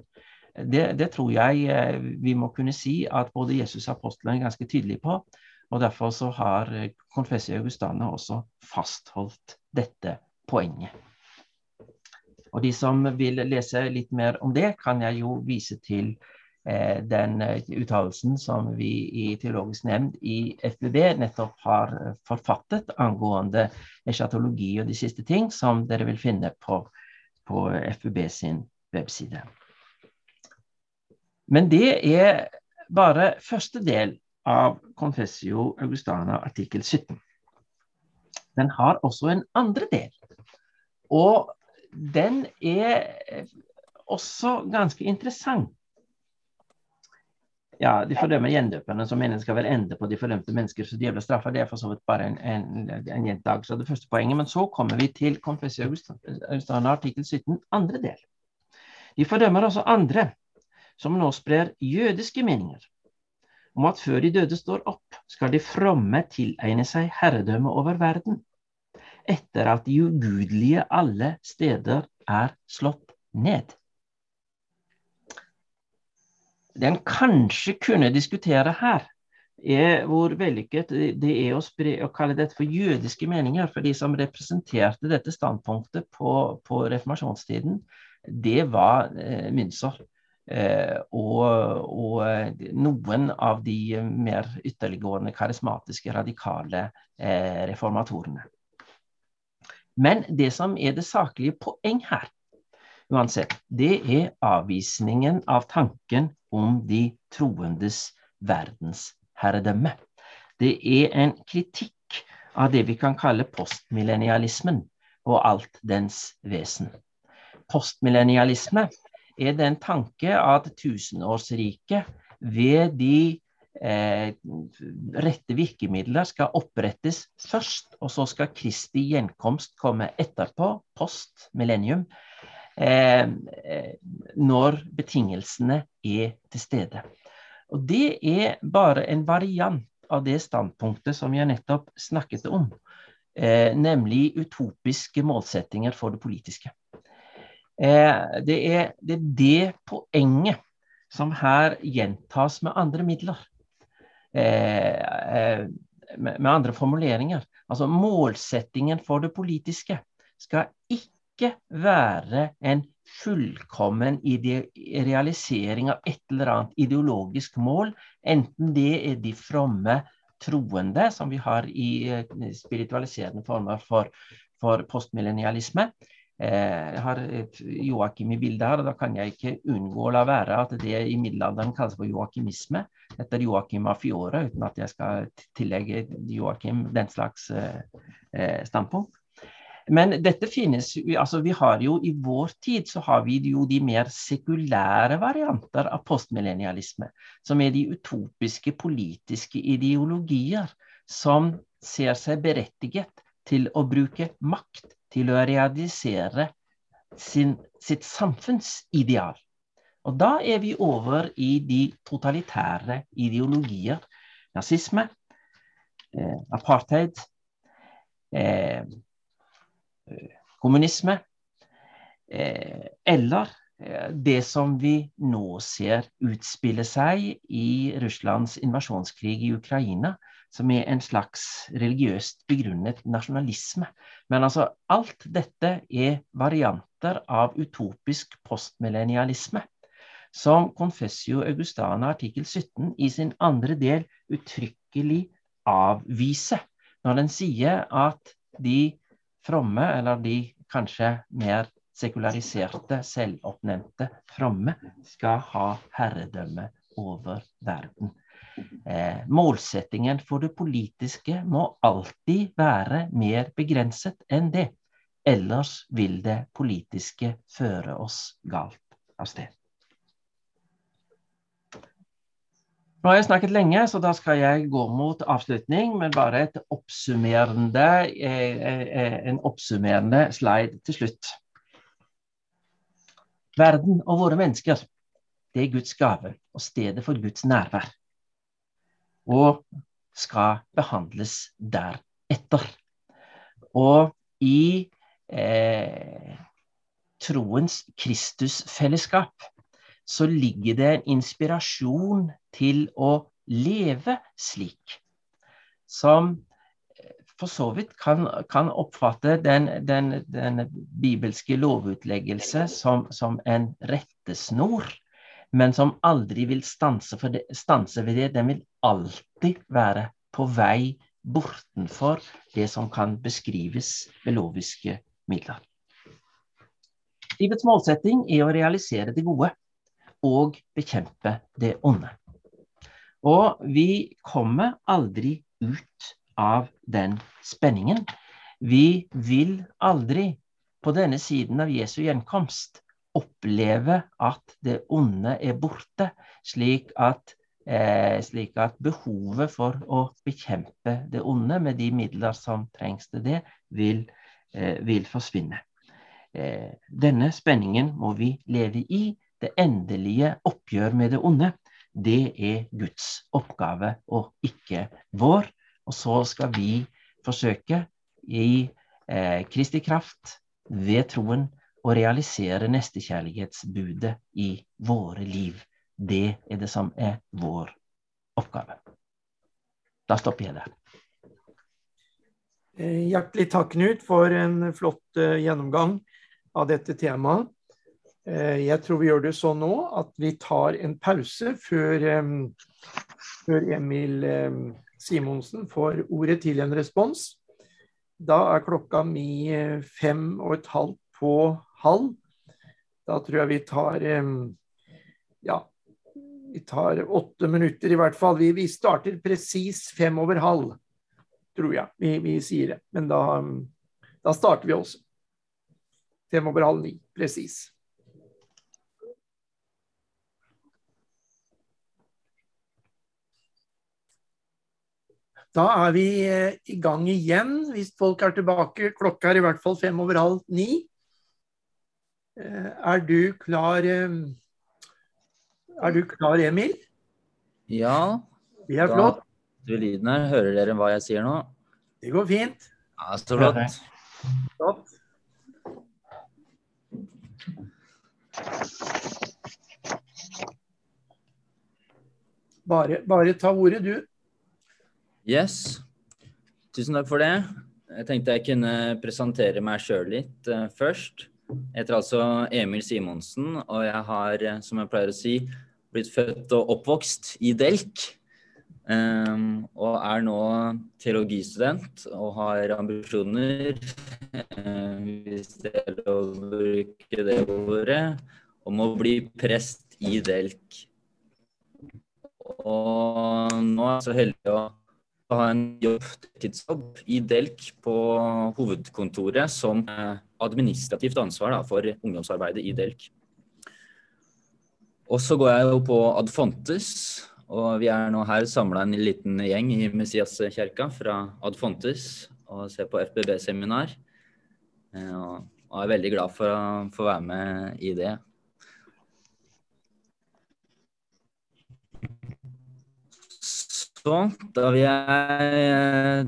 Det, det, tror jeg eh, vi må kunne si at både Jesus og apostlene er ganske tydelige på. Og Derfor så har Confessio Augustane Augustana også fastholdt dette poenget. Og De som vil lese litt mer om det, kan jeg jo vise til eh, den eh, uttalelsen som vi i Teologisk nemnd i FBB nettopp har eh, forfattet angående eschatologi og de siste ting, som dere vil finne på, på FBB sin webside. Men det er bare første del av Confessio Augustana artikkel 17. Den har også en andre del. Og den er også ganske interessant. Ja, de fordømmer gjendøperne som mener skal vel ende på de fordømte mennesker så straffer. Det er for så vidt bare en, en, en gjentagelse av det første poenget. Men så kommer vi til Confessio Augustana artikkel 17, andre del. De fordømmer også andre som nå sprer jødiske meninger om at før de døde står opp, skal de fromme tilegne seg herredømme over verden, etter at de ugudelige alle steder er slått ned. Det en kanskje kunne diskutere her, er hvor vellykket det er å, spre, å kalle dette for jødiske meninger. For de som representerte dette standpunktet på, på reformasjonstiden, det var eh, Münzer. Eh, og, og, eh, noen av de mer ytterliggående karismatiske, radikale eh, reformatorene. Men det som er det saklige poeng her, uansett, det er avvisningen av tanken om de troendes verdensherredømme. Det er en kritikk av det vi kan kalle postmillennialismen og alt dens vesen. Postmillennialisme er den tanke at tusenårsriket ved de eh, rette virkemidler skal opprettes først, og så skal Kristi gjenkomst komme etterpå, post millennium, når betingelsene er til stede. Og Det er bare en variant av det standpunktet som jeg nettopp snakket om, eh, nemlig utopiske målsettinger for det politiske. Eh, det, er, det, er, det poenget som her gjentas med andre midler. Eh, eh, med, med, andre formuleringer. Altså målsettingen for det politiske skal ikke være en fullkommen realisering av et eller annet ideologisk mål, enten det er de fromme troende, som vi har i eh, spiritualiserende former for, for postmillennialisme, Eh, jeg har Joakim i bildet her, og da kan jeg ikke unngå å la være at det i middelalderen kalles for joakimisme, etter Joakim av Fiore, uten at jeg skal tillegge Joakim den slags eh, standpunkt. Men dette finnes altså Vi har jo i vår tid så har vi jo de mer sekulære varianter av postmillennialisme, som er de utopiske politiske ideologier som ser seg berettiget til å bruke makt til å realisere sin, sitt samfunnsideal. Og da er vi over i de totalitære ideologier nazisme, eh, apartheid, eh, kommunisme, eh, eller eh, det som vi nå ser utspille seg i Russlands invasjonskrig i Ukraina, som er en slags religiøst begrunnet nasjonalisme. Men altså, alt dette er varianter av utopisk postmillennialisme, som Confessio Augustana artikkel 17 i sin andre del uttrykkelig avviser, når den sier at de fromme, eller de kanskje mer sekulariserte, selvoppnevnte fromme, skal ha herredømme over verden. Eh, målsettingen for det politiske må alltid være mer begrenset enn det. Ellers vil det politiske føre oss galt av sted. Nå har jeg snakket lenge, så da skal jeg gå mot avslutning, men bare oppsummerende, eh, eh, en oppsummerende slide til slutt. Verden og våre mennesker, det er Guds gave og stedet for Guds nærvær og skal behandles deretter. Og i eh, troens Kristusfellesskap så ligger det en inspirasjon til å leve slik. Som eh, for så vidt kan, kan oppfatte den, den, den, bibelske lovutleggelse som, som en rettesnor men som aldri vil stanse, det, stanse, ved det. Den vil alltid være på vei bortenfor det som kan beskrives ved loviske midler. Livets målsetting er å realisere det gode og bekjempe det onde. Og vi kommer aldri ut av den spenningen. Vi vil aldri på denne siden av Jesu gjenkomst oppleve at det onde er borte, slik at, eh, slik at behovet for å bekjempe det onde med de midler som trengs til det, vil, eh, vil forsvinne. Eh, denne spenningen må vi leve i. Det endelige oppgjør med det onde, det er Guds oppgave og ikke vår. Og så skal vi forsøke i eh, Kristi kraft, ved troen, å realisere nestekjærlighetsbudet i våre liv. Det er det som er vår oppgave. Da stopper jeg der. Eh, hjertelig takk, Knut, for en flott eh, gjennomgang av dette temaet. Eh, jeg tror vi gjør det sånn nå at vi tar en pause før, før Emil Simonsen får ordet til en respons. Da er klokka mi fem og et halvt på halv. Da tror jeg vi tar ja, vi tar åtte minutter i hvert fall. Vi, vi starter presis fem over halv, tror jeg vi, vi sier det. Men da, da, starter vi også. Fem over halv ni, presis. Da er vi eh, i gang igjen, hvis folk er tilbake. Klokka er i hvert fall fem over halv ni. Eh, er du klar eh, Er du klar, Emil? Ja. Det er flott. Du lyden her. Hører dere hva jeg sier nå? Det går fint. Ja, Så flott. Flott. Bare, bare ta ordet, du. Yes. Tusen takk for det. Jeg tenkte jeg kunne presentere meg sjøl litt uh, først. Jeg heter altså Emil Simonsen, og jeg har, som jeg pleier å si, blitt født og oppvokst i Delk. Um, og er nå teologistudent og har ambisjoner, um, hvis det er å bruke det ordet, om å bli prest i Delk. Og nå er jeg så heldig å ha en jobb, tidsjobb i Delk på hovedkontoret som uh, administrativt ansvar da, for ungdomsarbeidet i Delk. Og så går jeg jo på Adfontes, og vi er nå her samla en liten gjeng i Messiaskirka fra Adfontes og ser på FBB-seminar. Eh, og er veldig glad for å få være med i det. Så da vil jeg eh,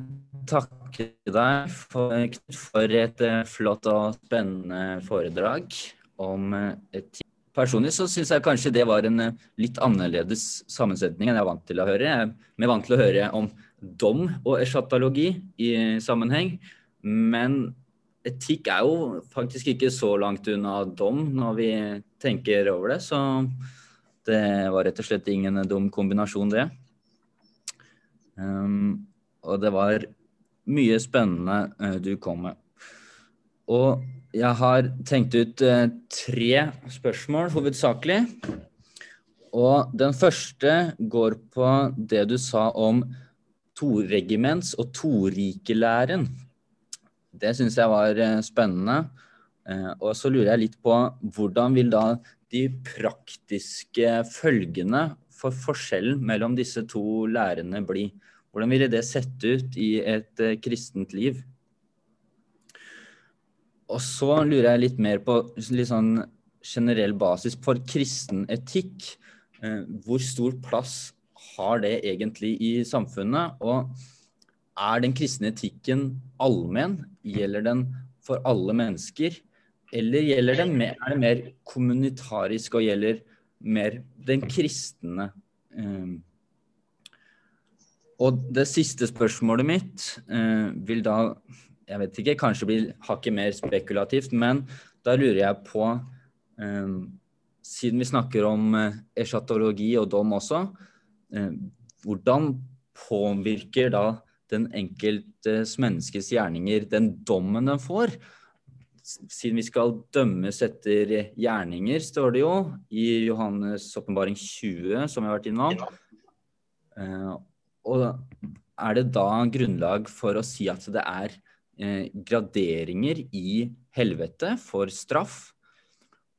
takke deg for, for et eh, flott og spennende foredrag om eh, etikk. Personlig så syns jeg kanskje det var en litt annerledes sammensetning enn jeg er vant til å høre. Jeg er vant til å høre om dom og eschatologi i sammenheng. Men etikk er jo faktisk ikke så langt unna dom når vi tenker over det. Så det var rett og slett ingen dum kombinasjon, det. Um, og det var mye spennende uh, du kom med. Og jeg har tenkt ut uh, tre spørsmål, hovedsakelig. Og den første går på det du sa om toregiments- og torikelæren. Det syns jeg var uh, spennende. og så lurer jeg litt på hvordan vil da de praktiske følgene for forskjellen mellom disse to lærerne bli? Hvordan ville det sett ut i et uh, kristent liv? Og så lurer jeg litt mer på litt sånn generell basis for kristen etikk. Uh, hvor stor plass har det egentlig i samfunnet? Og er den kristne etikken allmenn? Gjelder den for alle mennesker? Eller den mer, er det mer kommunitarisk og gjelder mer den kristne? Um, og det siste spørsmålet mitt eh, vil da jeg vet ikke, kanskje bli hakket mer spekulativt, men da lurer jeg på eh, Siden vi snakker om eh, eschatologi og dom også, uh, hvordan påvirker da den enkeltes menneskes gjerninger den dommen den får? Siden vi skal dømmes etter gjerninger, står det jo i Johannes' åpenbaring 20, som jeg har vært innom. Og er det da grunnlag for å si at det er eh, graderinger i helvete for straff?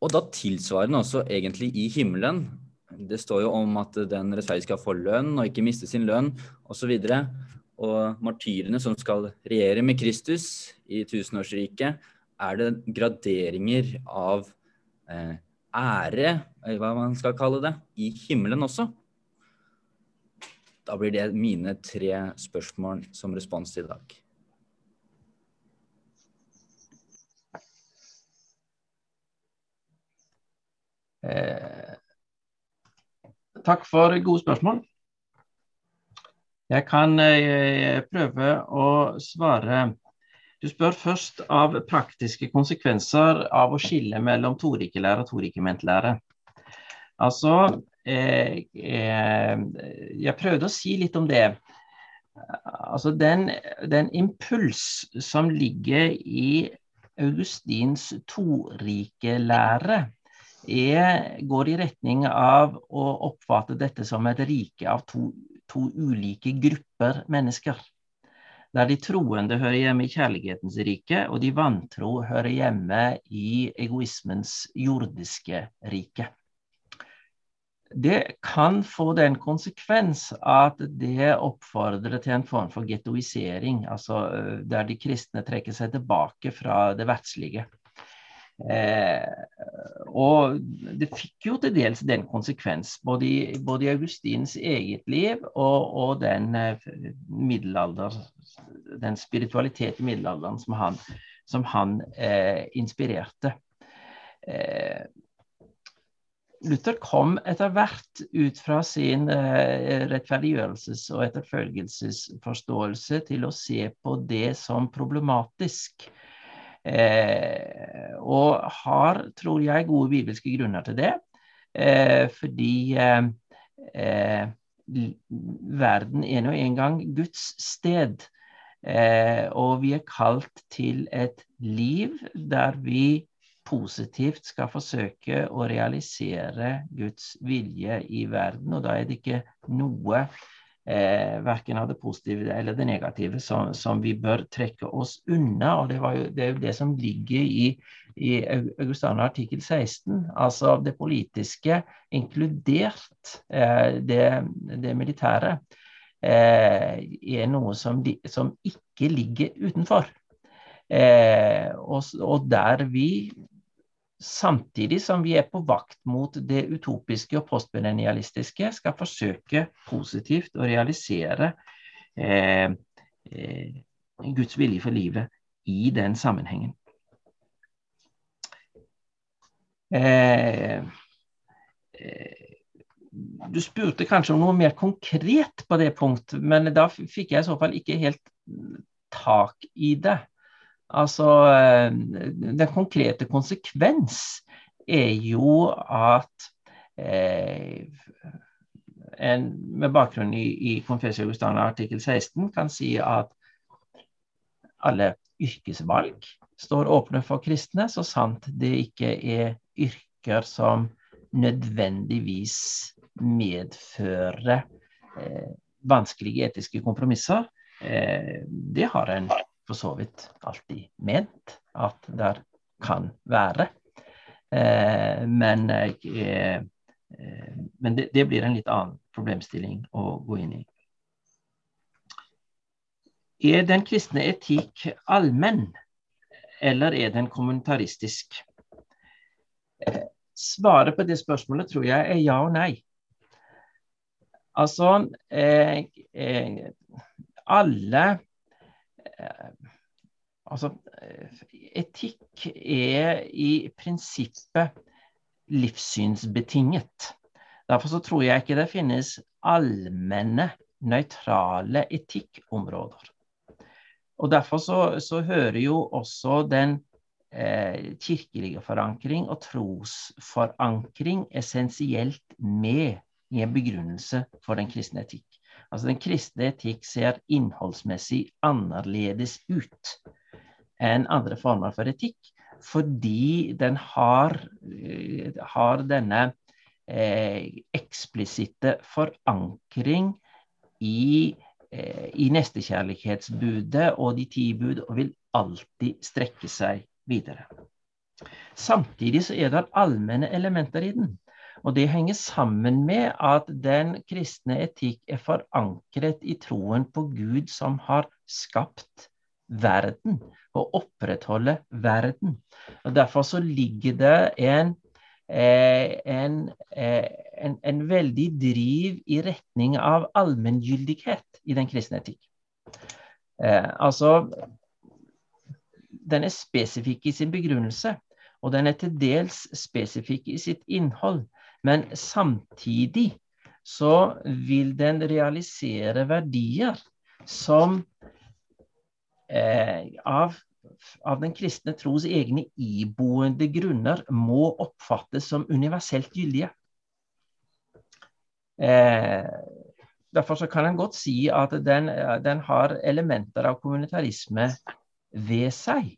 Og da tilsvarende også egentlig i himmelen. Det står jo om at den rettferdige skal få lønn og ikke miste sin lønn osv. Og, og martyrene som skal regjere med Kristus i tusenårsriket, er det graderinger av eh, ære, hva man skal kalle det, i himmelen også? Da blir det mine tre spørsmål som respons til i dag. Eh, takk for gode spørsmål. Jeg kan eh, prøve å svare. Du spør først av praktiske konsekvenser av å skille mellom torikelære og torikementlære. Altså, jeg prøvde å si litt om det. Altså den, den impuls som ligger i Augustins torikelære, går i retning av å oppfatte dette som et rike av to, to ulike grupper mennesker. Der de troende hører hjemme i kjærlighetens rike, og de vantro hører hjemme i egoismens jordiske rike det kan få den konsekvens at det oppfordrer til en form for gettoisering, altså eh, der de kristne trekker seg tilbake fra det verdslige. Eh, og det fikk jo til dels den konsekvens, både i, både i Augustins eget liv og, og den eh, den spiritualitet i middelalderen som han, som han eh, inspirerte. Eh, Luther kom etter hvert ut fra sin eh, rettferdiggjørelses- og etterfølgelsesforståelse til å se på det som problematisk. Eh, og har, tror jeg, gode bibelske grunner til det. Eh, fordi eh, eh, verden er nå engang Guds sted. Og vi er kalt til et liv der vi positivt skal forsøke å realisere Guds vilje i verden. Og da er det ikke noe, eh, verken av det positive eller det negative, som, som vi bør trekke oss unna. Og det, jo, det er jo det som ligger i, i Augustana artikkel 16. Altså det politiske, inkludert eh, det, det, militære, eh, er noe som, som ikke ligger utenfor. Eh, og, og, der vi samtidig som vi er på vakt mot det utopiske og postmillennialistiske, skal forsøke positivt å realisere eh, eh, Guds vilje for livet i den sammenhengen. Eh, eh du spurte kanskje om noe mer konkret på det punkt, men da fikk jeg i så fall ikke helt tak i det. Altså, eh, Den konkrete konsekvens er jo at eh, en med bakgrunn i, i Confessio Augustana artikkel 16 kan si at alle yrkesvalg står åpne for kristne, så sant det ikke er yrker som nødvendigvis medfører eh, vanskelige etiske kompromisser. Eh, det har en for så vidt alltid ment at det kan være. Eh, men, eh, men det, det, blir en litt annen problemstilling å gå inn i. Er den kristne etikk allmenn, eller er den kommunitaristisk? Eh, svaret på det spørsmålet tror jeg er ja og nei. Altså eh, eh, Alle altså, etikk er i prinsippet livssynsbetinget. Derfor så tror jeg ikke det finnes allmenne, nøytrale etikkområder. Og Derfor så, så hører jo også den eh, kirkelige forankring og trosforankring essensielt med i en begrunnelse for den kristne etikk. Altså Den kristne etikk ser innholdsmessig annerledes ut enn andre former for etikk, fordi den har, eh, har denne eh, eksplisitte forankring i, eh, i nestekjærlighetsbudet og de ti bud, og vil alltid strekke seg videre. Samtidig så er det allmenne elementer i den. Og det henger sammen med at den kristne etikk er forankret i troen på Gud som har skapt verden og opprettholder verden. Og Derfor så ligger det en, eh, en, eh, en, en veldig driv i retning av allmenngyldighet i den kristne etikk. Eh, altså Den er spesifikk i sin begrunnelse, og den er til dels spesifikk i sitt innhold. Men samtidig så vil den realisere verdier som eh, av, av, den kristne tros egne iboende grunner må oppfattes som universelt gyldige. Eh, derfor så kan en godt si at den, den har elementer av kommunitarisme ved seg.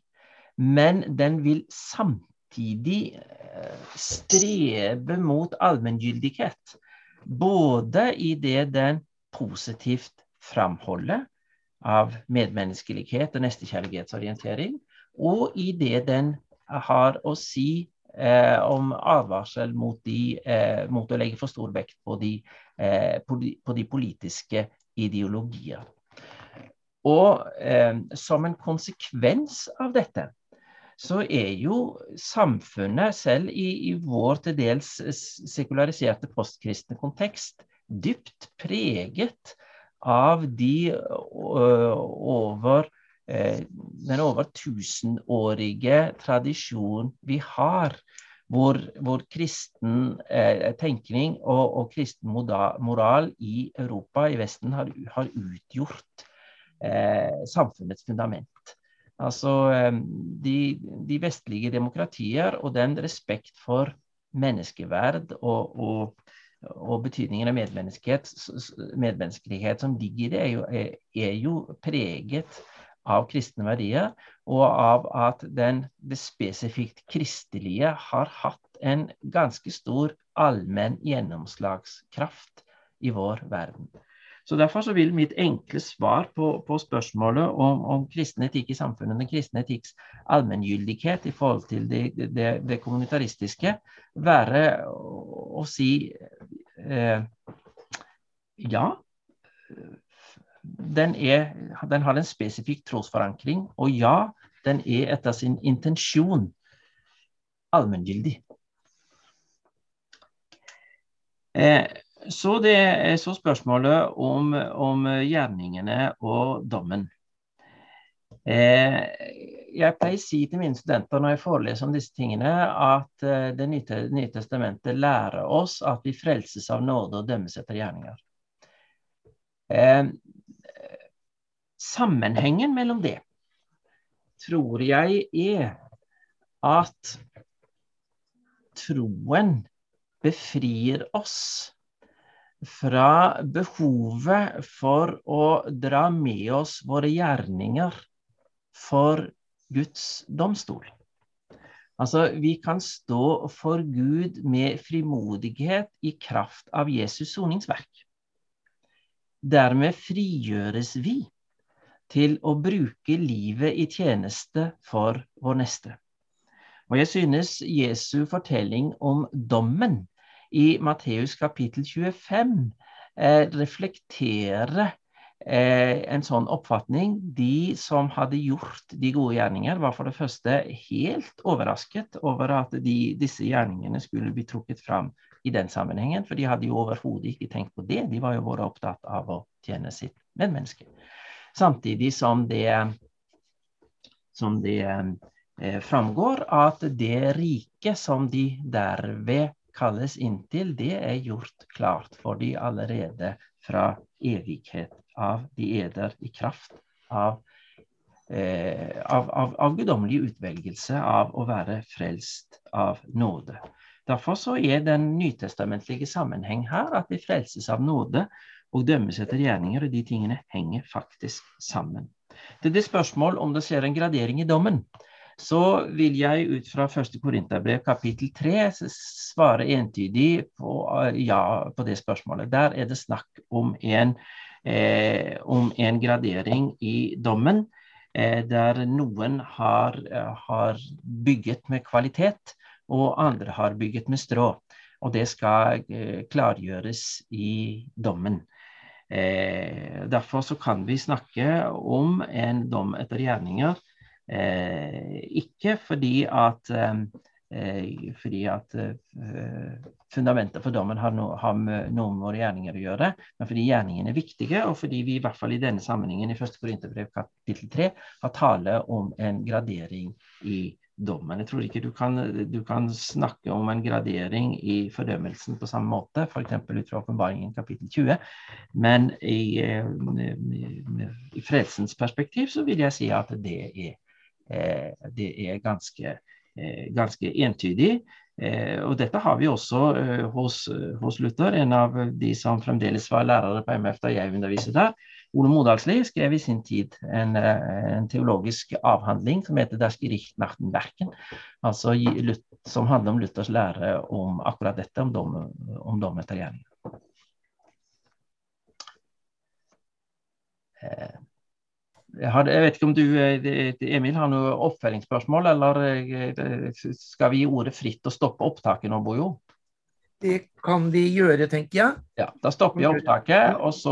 Men den vil samtidig samtidig eh, strebe mot allmenngyldighet. Både i det den positivt framholder av medmenneskelighet og nestekjærlighetsorientering, og i det den har å si eh, om advarsel mot, de, eh, mot, å legge for stor vekt på de, eh, på de, på de politiske ideologier. Og eh, som en konsekvens av dette så er jo samfunnet selv i, i vår til dels sekulariserte postkristne kontekst dypt preget av de over den over tusenårige tradisjonen vi har, hvor, hvor kristen eh, tenkning og, og, kristen moral i Europa, i Vesten, har, har utgjort eh, samfunnets fundament. Altså de, de, vestlige demokratier og den respekt for menneskeverd og, og, og betydningen av medmenneskelighet som ligger i det, er jo, er, er jo, preget av kristne verdier, og av at den, det spesifikt kristelige har hatt en ganske stor allmenn gjennomslagskraft i vår verden. Så Derfor så vil mitt enkle svar på, på spørsmålet om, om, kristen etikk i samfunnet, den kristne etikks allmenngyldighet i forhold til det, det, det kommunitaristiske, være å, å si eh, ja. Den, er, den har en spesifikk trosforankring, og ja, den er etter sin intensjon allmenngyldig. Eh, så, det, så spørsmålet om, om, gjerningene og dommen. Eh, jeg pleier å si til mine studenter når jeg foreleser om disse tingene, at eh, Det nye testamentet lærer oss at vi frelses av nåde og dømmes etter gjerninger. Eh, sammenhengen mellom det tror jeg er at troen befrir oss fra behovet for å dra med oss våre gjerninger for Guds domstol. Altså, vi kan stå for Gud med frimodighet i kraft av Jesus soningsverk. Dermed frigjøres vi til å bruke livet i tjeneste for vår neste. Og jeg synes Jesu fortelling om dommen i Matteus kapittel 25 eh, reflekterer eh, en sånn oppfatning. De som hadde gjort de gode gjerninger, var for det første helt overrasket over at de, disse gjerningene skulle bli trukket fram i den sammenhengen, for de hadde jo overhodet ikke tenkt på det. De var jo bare opptatt av å tjene sitt medmenneske. Samtidig som det, som det eh, framgår at det riket som de derved kalles inn til, det er gjort klart for de allerede fra evighet av de eder i kraft av, eh, av, av, av guddommelig utvelgelse av å være frelst av nåde. Derfor så er den nytestamentlige sammenheng her at vi frelses av nåde og dømmes etter gjerninger, og de tingene henger faktisk sammen. Det er det spørsmål om det skjer en gradering i dommen, så vil jeg ut fra 1. Korinterbrev kapittel 3 svare entydig på, ja, på det spørsmålet. Der er det snakk om en, eh, om en gradering i dommen. Eh, der noen har, har, bygget med kvalitet, og andre har bygget med strå. Og det skal eh, klargjøres i dommen. Eh, derfor så kan vi snakke om en dom etter gjerninger Eh, ikke fordi at, eh, fordi at eh, fundamentet for dommen har, no, har noe med våre gjerninger å gjøre, men fordi gjerningene er viktige, og fordi vi i hvert fall i denne sammenhengen i 1. Korinterbrev kapittel 3 har tale om en gradering i dommen. Jeg tror ikke du kan, du kan, snakke om en gradering i fordømmelsen på samme måte, f.eks. ut fra åpenbaringen kapittel 20, men i, i fredsens perspektiv så vil jeg si at det er Eh, det er ganske, eh, ganske entydig. Eh, og dette har vi også hos, hos, Luther. En av de som fremdeles var lærere på MF da jeg underviste der, Ole Modalsli, skrev i sin tid en, en teologisk avhandling som heter 'Der Gericht nach Werken', altså som handler om Luthers lære om akkurat dette, om dom, om etter gjerning. Har, jeg vet ikke om du, eh, Emil, har noe oppfølgingsspørsmål, eller eh, skal vi gi ordet fritt og stoppe opptaket nå, Bojo? Det kan vi gjøre, tenker jeg. Ja, Da stopper vi opptaket, og så